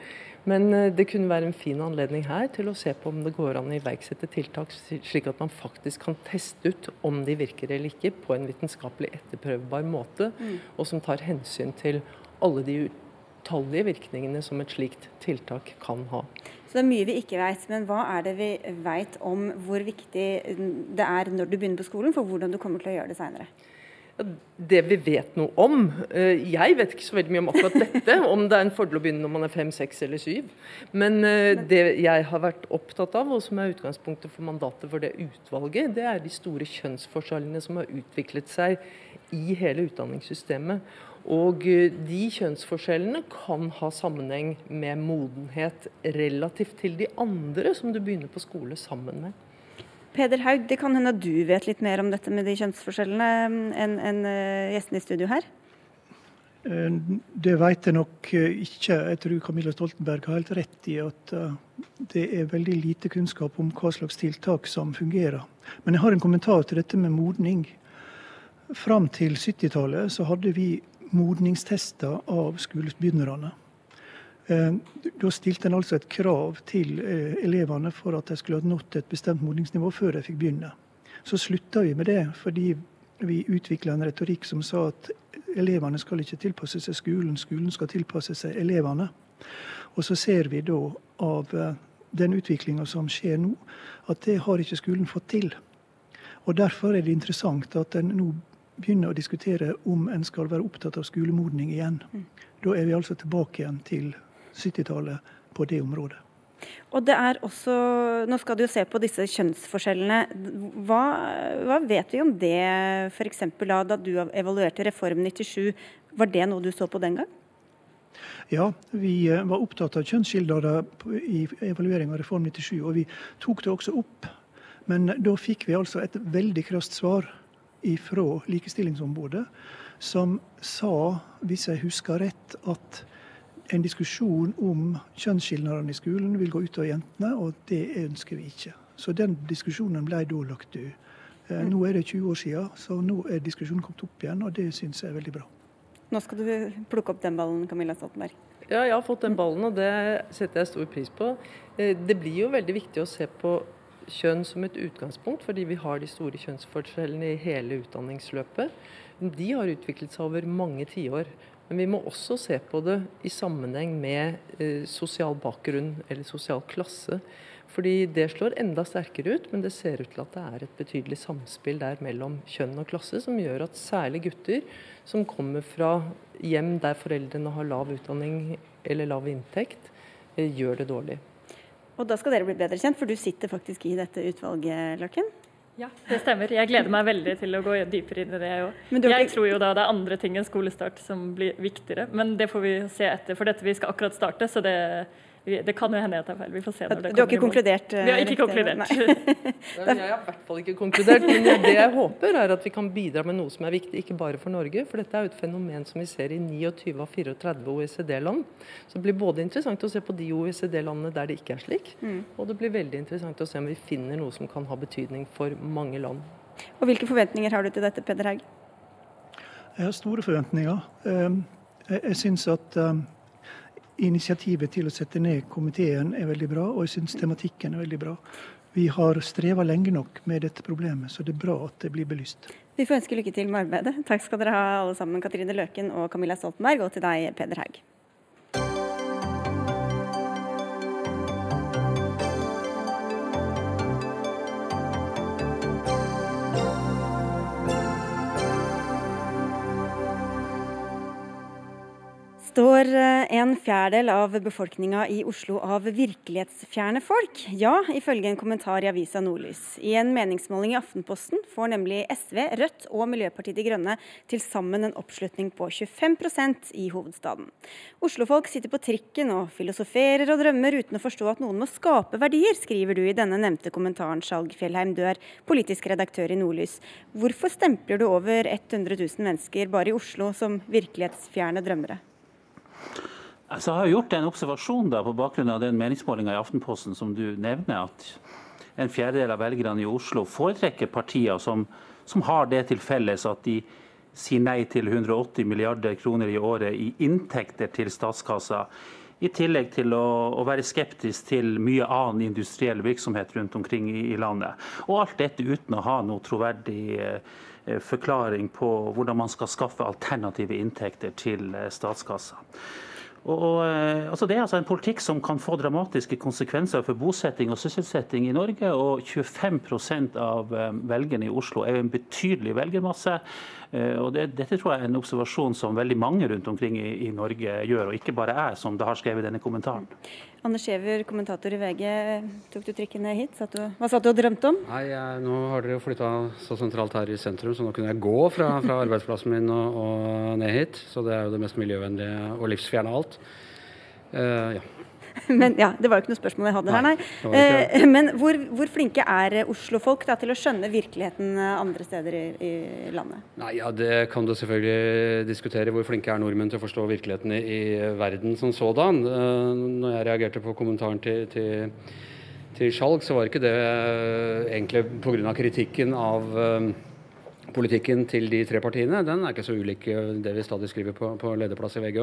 men eh, det kunne være en fin anledning her til å se på om det går an å iverksette tiltak slik at man faktisk kan teste ut om de virker eller ikke på en vitenskapelig etterprøvbar måte, mm. og som tar hensyn til alle de utallige virkningene som et slikt tiltak kan ha. Så det er mye vi ikke vet. Men hva er det vi vet om hvor viktig det er når du begynner på skolen, for hvordan du kommer til å gjøre det seinere? Det vi vet noe om eh, Jeg vet ikke så veldig mye om akkurat dette. (laughs) Om det er en fordel å begynne når man er fem, seks eller syv. Men eh, det jeg har vært opptatt av, og som er utgangspunktet for mandatet for det utvalget, det er de store kjønnsforskjellene som har utviklet seg i hele utdanningssystemet. Og eh, de kjønnsforskjellene kan ha sammenheng med modenhet relativt til de andre som du begynner på skole sammen med. Peder Haug, det kan hende at du vet litt mer om dette med de kjønnsforskjellene mm, enn en, uh, gjestene i studio her? Eh, det vet jeg nok ikke. Jeg tror Camilla Stoltenberg har helt rett i at det er veldig lite kunnskap om hva slags tiltak som fungerer. Men jeg har en kommentar til dette med modning. Fram til 70-tallet så hadde vi modningstester av skolebegynnerne. Eh, da stilte en altså et krav til eh, elevene for at de skulle ha nådd et bestemt modningsnivå før de fikk begynne. Så slutta vi med det fordi vi utvikla en retorikk som sa at elevene skal ikke tilpasse seg skolen, skolen skal tilpasse seg elevene. Og så ser vi da av eh, den utviklinga som skjer nå, at det har ikke skolen fått til. Og Derfor er det interessant at en nå begynne å diskutere om en skal være opptatt av skolemodning igjen. Mm. Da er vi altså tilbake igjen til 70-tallet på det området. Og det er også, Nå skal du jo se på disse kjønnsforskjellene. Hva, hva vet vi om det, f.eks. Da, da du evaluerte Reform 97? Var det noe du så på den gang? Ja, vi eh, var opptatt av kjønnsskilnader i evaluering av Reform 97, og vi tok det også opp. Men da fikk vi altså et veldig krast svar fra Likestillingsombudet, som sa, hvis jeg husker rett, at en diskusjon om kjønnsskilnadene i skolen vil gå ut av jentene, og det ønsker vi ikke. Så den diskusjonen ble da lagt død. Eh, nå er det 20 år siden, så nå er diskusjonen kommet opp igjen, og det syns jeg er veldig bra. Nå skal du plukke opp den ballen, Camilla Stoltenberg. Ja, jeg har fått den ballen, og det setter jeg stor pris på. Eh, det blir jo veldig viktig å se på kjønn som et utgangspunkt, fordi vi har de store kjønnsforskjellene i hele utdanningsløpet. De har utviklet seg over mange tiår. Men vi må også se på det i sammenheng med eh, sosial bakgrunn eller sosial klasse. Fordi det slår enda sterkere ut, men det ser ut til at det er et betydelig samspill der mellom kjønn og klasse, som gjør at særlig gutter som kommer fra hjem der foreldrene har lav utdanning eller lav inntekt, eh, gjør det dårlig. Og da skal dere bli bedre kjent, for du sitter faktisk i dette utvalget, Løkken? Ja, det stemmer. Jeg gleder meg veldig til å gå dypere inn i det Jeg, Jeg tror jo da det er andre ting enn skolestart som blir viktigere, men det får vi se etter. For dette vi skal akkurat starte, så det, det kan jo hende jeg tar feil. Vi får se når det kommer. Du har ikke konkludert? eh, Vi har ikke konkludert. (laughs) nei. Jeg har i hvert fall ikke konkludert, men det jeg håper er at vi kan bidra med noe som er viktig, ikke bare for Norge. For dette er jo et fenomen som vi ser i 29 av 34 OECD-land. Så det blir både interessant å se på de OECD-landene der det ikke er slik, Mm. og det blir veldig interessant å se om vi finner noe som kan ha betydning for mange land. Og hvilke forventninger har du til dette, Peder Haug? Jeg har store forventninger. Um, Jeg, syns at um, initiativet til å sette ned komiteen er veldig bra, og jeg syns tematikken er veldig bra. Vi har streva lenge nok med dette problemet, så det er bra at det blir belyst. Vi får ønske lykke til med arbeidet. Takk skal dere ha alle sammen, Katrine Løken og Camilla Stoltenberg, og til deg, Peder Haug. Står eh, en fjerdedel av befolkninga i Oslo av virkelighetsfjerne folk? Ja, ifølge en kommentar i avisa Nordlys. I en meningsmåling i Aftenposten får nemlig SV, Rødt og Miljøpartiet De Grønne til sammen en oppslutning på 25 i hovedstaden. Oslofolk sitter på trikken og filosoferer og drømmer uten å forstå at noen må skape verdier, skriver du i denne nevnte kommentaren, Skjalg Fjellheim. Du er politisk redaktør i Nordlys. Hvorfor stempler du over 100 000 mennesker bare i Oslo som virkelighetsfjerne drømmere? Altså, jeg har gjort en observasjon da, på bakgrunn av den meningsmålinga i Aftenposten som du nevner, at en fjerdedel av velgerne i Oslo foretrekker partier som, som har det til felles at de sier nei til 180 milliarder kroner i året i inntekter til statskassa. I tillegg til å, å være skeptisk til mye annen industriell virksomhet rundt omkring i, i landet. Og alt dette uten å ha noe troverdig eh, forklaring på hvordan man skal skaffe alternative inntekter til eh, statskassa. Og, og, eh, altså det er altså en politikk som kan få dramatiske konsekvenser for bosetting og sysselsetting i Norge. Og 25% av eh, velgerne i Oslo er jo en betydelig velgermasse. Eh, Og det, dette tror jeg er en observasjon som veldig mange rundt omkring i, i Norge gjør, og ikke bare jeg som det har skrevet denne kommentaren. Anders Giæver, kommentator i VG. Tok du trikken ned hit? Satt du, hva satt du og drømte om? Nei, jeg, Nå har dere jo flytta så sentralt her i sentrum, så nå kunne jeg gå fra, fra arbeidsplassen min og, og ned hit. Så det er jo det mest miljøvennlige og livsfjerne av alt. Uh, ja. (laughs) Men ja, Det var jo ikke noe spørsmål jeg hadde her, Nei, nei. ikke det. Eh, Men hvor, hvor flinke er Oslo-folk til å skjønne virkeligheten eh, andre steder i, i landet? Nei, ja, Det kan du selvfølgelig diskutere. Hvor flinke er nordmenn til å forstå virkeligheten i, i verden som sådan? Eh, når jeg reagerte på kommentaren til, til, til Skjalg, så var ikke det eh, egentlig pga. kritikken av eh, politikken til de tre partiene. Den er ikke så ulik eh, det vi stadig skriver på, på lederplass i VG.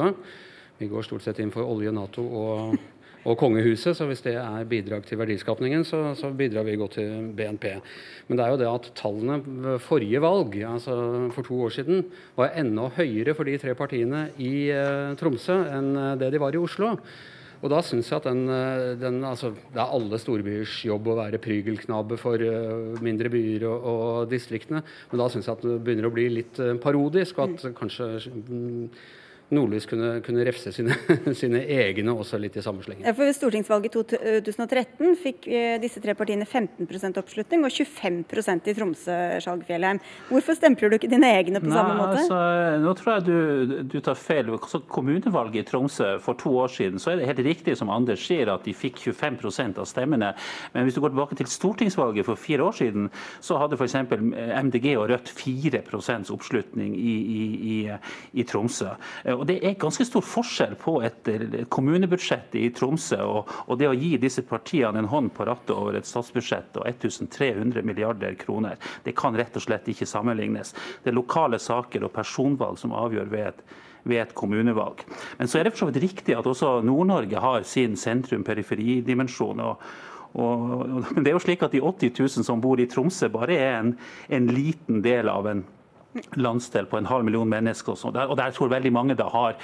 Vi går stort sett inn for olje, Nato og, og kongehuset, så hvis det er bidrag til verdiskapningen, så, så bidrar vi godt til BNP. Men det er jo det at tallene ved forrige valg, altså for to år siden, var enda høyere for de tre partiene i eh, Tromsø enn eh, det de var i Oslo. Og da syns jeg at den, eh, den, altså, Det er alle storbyers jobb å være prygelknabe for eh, mindre byer og, og distriktene, men da syns jeg at det begynner å bli litt parodisk, og at kanskje mm, Nordlys kunne, kunne refse sine, (laughs) sine egne også litt i samme slengen. Ja, For ved stortingsvalget i 2013 fikk eh, disse tre partiene 15% oppslutning, og 25% i Tromsø, Skjalg Fjellheim. Hvorfor stempler du ikke dine egne på samme måte? Altså, nå tror jeg du, du tar feil. Altså, kommunevalget i Tromsø for to år siden, så er det helt riktig som Anders sier, at de fikk 25% av stemmene. Men hvis du går tilbake til stortingsvalget for fire år siden, så hadde f.eks. MDG og Rødt 4% oppslutning i, i, i, i Tromsø. Og Det er ganske stor forskjell på et kommunebudsjett i Tromsø og, og det å gi disse partiene en hånd på rattet over et statsbudsjett og 1300 milliarder kroner. Det kan rett og slett ikke sammenlignes. Det er lokale saker og personvalg som avgjør ved et ved et kommunevalg. Men så er det for så vidt riktig at også Nord-Norge har sin sentrum-periferidimensjon. og og, det er jo slik at de 80 000 som bor i Tromsø, bare er en, en liten del av en landsdel på en halv million mennesker. Og, der, og der tror veldig mange da har,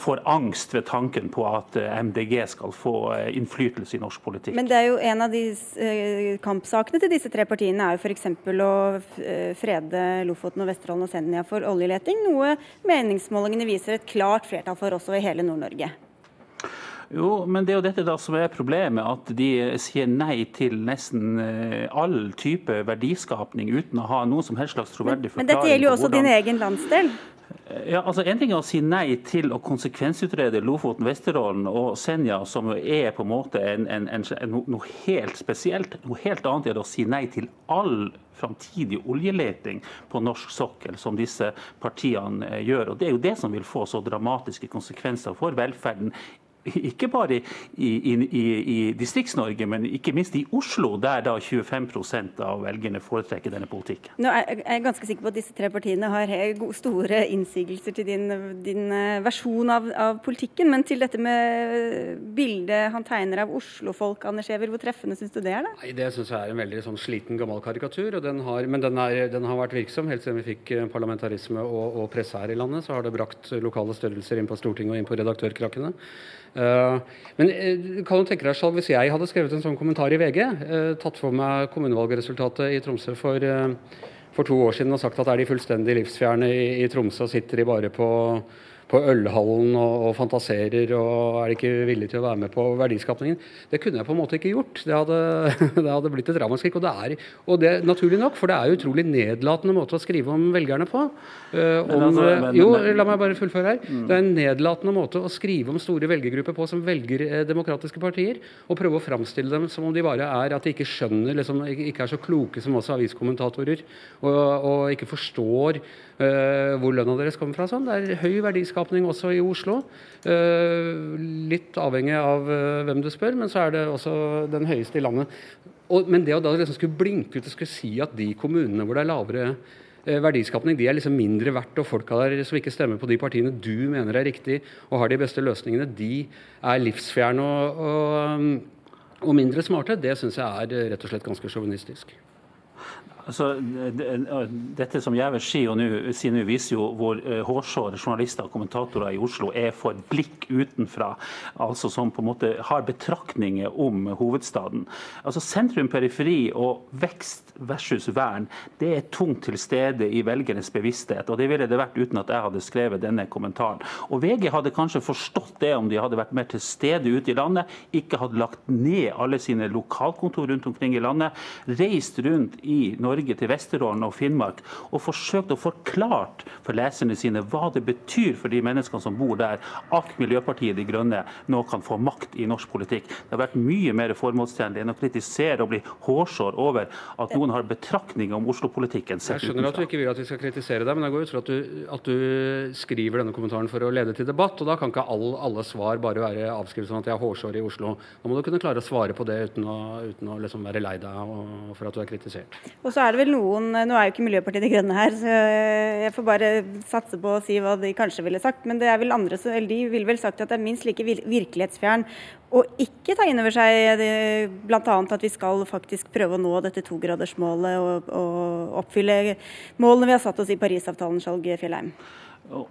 får angst ved tanken på at eh, MDG skal få eh, innflytelse i norsk politikk. Men det er jo en av de eh, kampsakene til disse tre partiene er jo f.eks. å frede Lofoten og Vesterålen og Senja for oljeleting, noe meningsmålingene viser et klart flertall for også i hele Nord-Norge. Jo, men det er jo dette da som er problemet, at de sier nei til nesten eh, all type verdiskapning uten å ha noen som helst slags troverdig forklaring. Men dette gjelder jo også din egen landsdel? Ja, altså En ting er å si nei til å konsekvensutrede Lofoten, Vesterålen og Senja, som er på en måte en, en, en, noe helt spesielt. Noe helt annet er det å si nei til all framtidig oljeleting på norsk sokkel, som disse partiene eh, gjør. Og Det er jo det som vil få så dramatiske konsekvenser for velferden ikke bare i, i, i, i Distrikts-Norge, men ikke minst i Oslo, der da 25% av velgerne foretrekker denne politikken. Nå er jeg ganske sikker på at disse tre partiene har store innsigelser til din, din eh, versjon av, av, politikken, men til dette med bildet han tegner av Oslo-folk, Anders Giæver, hvor treffende syns du det er? da? Nei, Det syns jeg er en veldig sånn sliten, gammel karikatur. Den har, men den, er, den, har vært virksom helt siden vi fikk eh, parlamentarisme og, og presse her i landet. Så har det brakt lokale størrelser inn på Stortinget og inn på redaktørkrakkene. Uh, men uh, kan du tenke deg selv, Hvis jeg hadde skrevet en sånn kommentar i VG, uh, tatt for meg kommunevalgresultatet i Tromsø for, for, to år siden og sagt at er de fullstendig livsfjerne i, i Tromsø sitter de bare på på ølhallen og, og, fantaserer og er ikke villig til å være med på verdiskapningen. Det kunne jeg på en måte ikke gjort. Det hadde, (laughs) det hadde blitt et ramaskrik. Og det er og det, naturlig nok, for det er utrolig nedlatende måte å skrive om velgerne på. Uh, om, altså, men, jo, la meg bare fullføre her. Mm. Det er en nedlatende måte å skrive om store velgergrupper på som velger eh, demokratiske partier, og prøve å framstille dem som om de bare er at de ikke skjønner, liksom, ikke er så kloke som også aviskommentatorer, og, og ikke forstår uh, hvor lønna deres kommer fra. Sånn. Det er høy verdiskapning også i Oslo. Uh, litt avhengig av uh, hvem du spør, men så er det også den høyeste i landet. Men det å da liksom skulle blinke ut og skulle si at de kommunene hvor det er lavere verdiskapning de er liksom mindre verdt, og folka der som ikke stemmer på de partiene du mener er riktig og har de beste løsningene, de er livsfjerne og, og, og mindre smarte. Det syns jeg er rett og slett ganske sjåvinistisk. Altså, dette som Gjæver sier nå, viser jo hvor uh, hårsåre journalister og kommentatorer i Oslo er for blikk utenfra, altså som på en måte har betraktninger om hovedstaden. Altså Sentrum, periferi og vekst versus vern, det er tungt til stede i velgernes bevissthet. og Det ville det vært uten at jeg hadde skrevet denne kommentaren. Og VG hadde kanskje forstått det om de hadde vært mer til stede ute i landet, ikke hadde lagt ned alle sine lokalkontor rundt omkring i landet, reist rundt i Norge til Vesterålen og Finnmark og forsøkt å forklart for leserne sine hva det betyr for de menneskene som bor der, at Miljøpartiet De Grønne nå kan få makt i norsk politikk. Det har vært mye mer formålstjenlig enn å kritisere og bli hårsår over at noen har betraktninger om Oslo-politikken. Jeg skjønner at du ikke vil at vi skal kritisere deg, men jeg går ut fra at du, at du skriver denne kommentaren for å lede til debatt. og Da kan ikke all, alle svar bare være avskrevet sånn at jeg er hårsår i Oslo. Da må du kunne klare å svare på det uten å, uten å liksom være lei deg for at du er kritisert. Og så er det vel noen Nå er jo ikke Miljøpartiet De Grønne her, så jeg får bare satse på å si hva de kanskje ville sagt. Men det er vel andre som, eller de ville vel sagt at det er minst like virkelighetsfjern og ikke ta inn over seg bl.a. at vi skal faktisk prøve å nå dette togradersmålet og, og oppfylle målene vi har satt oss i Parisavtalen, Skjalg Fjellheim.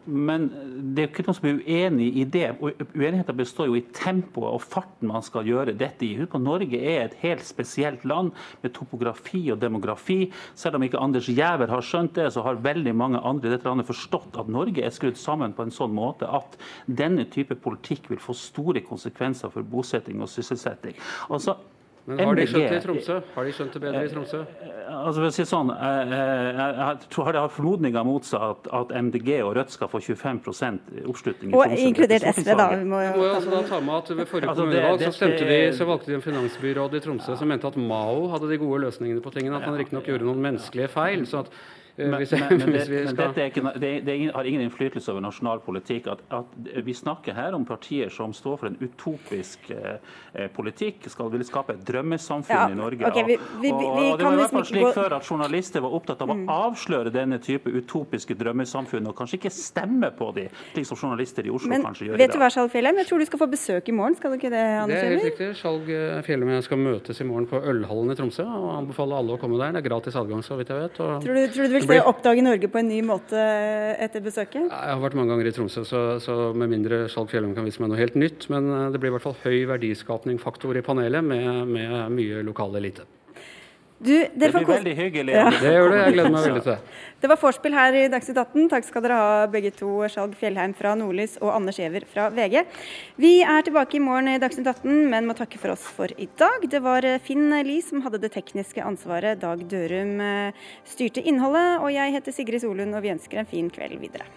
Men det er ikke noen som er uenig i det. Uenigheten består jo i tempoet og farten man skal gjøre dette i. Husk Norge er et helt spesielt land med topografi og demografi. Selv om ikke Anders Giæver har skjønt det, så har veldig mange andre i dette landet forstått at Norge er skrudd sammen på en sånn måte at denne type politikk vil få store konsekvenser for bosetting og sysselsetting. Altså, men har de skjønt det i Tromsø? Har de skjønt det bedre i Tromsø? Altså, for å si sånn, jeg, tror det har formodninger mot seg at, at, MDG og Rødt skal få 25% oppslutning i Tromsø. Og inkludert SV, da. Vi må jo altså da ta med at Ved forrige altså, kommunevalg så stemte de, så valgte de en finansbyråd i Tromsø som mente at Mao hadde de gode løsningene på tingene. At han riktignok gjorde noen menneskelige feil. så at Eh, men, men, men, (laughs) det, men dette ikke, det, det, har ingen innflytelse over nasjonal politikk. At, at, Vi snakker her om partier som står for en utopisk eh, eh politikk, skal ville skape et drømmesamfunn ja, i Norge. Okay, vi, vi, og, og, Det var i hvert fall slik før at journalister var opptatt av å mm. avsløre denne type utopiske drømmesamfunn, og kanskje ikke stemme på dem, slik som journalister i Oslo kanskje gjør vet i dag. Du hva, Skjalg Fjellheim? Jeg tror du skal få besøk i morgen, skal du ikke det? Anders det er helt riktig. Skjalg eh, Fjellheim og jeg skal møtes i morgen på Ølhallen i Tromsø, og anbefaler alle å komme der. Det er gratis adgang, så vidt jeg vet. Og tror du, tror du et sted å oppdage Norge på en ny måte etter besøket? Jeg har vært mange ganger i Tromsø, så, så med mindre Skjalg Fjellum kan vise meg noe helt nytt. Men eh, det blir i hvert fall høy verdiskapning-faktor i panelet, med, med mye lokal elite. Du, det blir veldig hyggelig. Ja. Det gjør det. Jeg gleder meg (laughs) veldig til det. Det var vorspiel her i Dagsnytt 18. Takk skal dere ha begge to, Skjalg Fjellheim fra Nordlys og Anders Giæver fra VG. Vi er tilbake i morgen i Dagsnytt 18, men må takke for oss for i dag. Det var Finn Lie som hadde det tekniske ansvaret. Dag Dørum eh, styrte innholdet. Og jeg heter Sigrid Solund, og vi ønsker en fin kveld videre.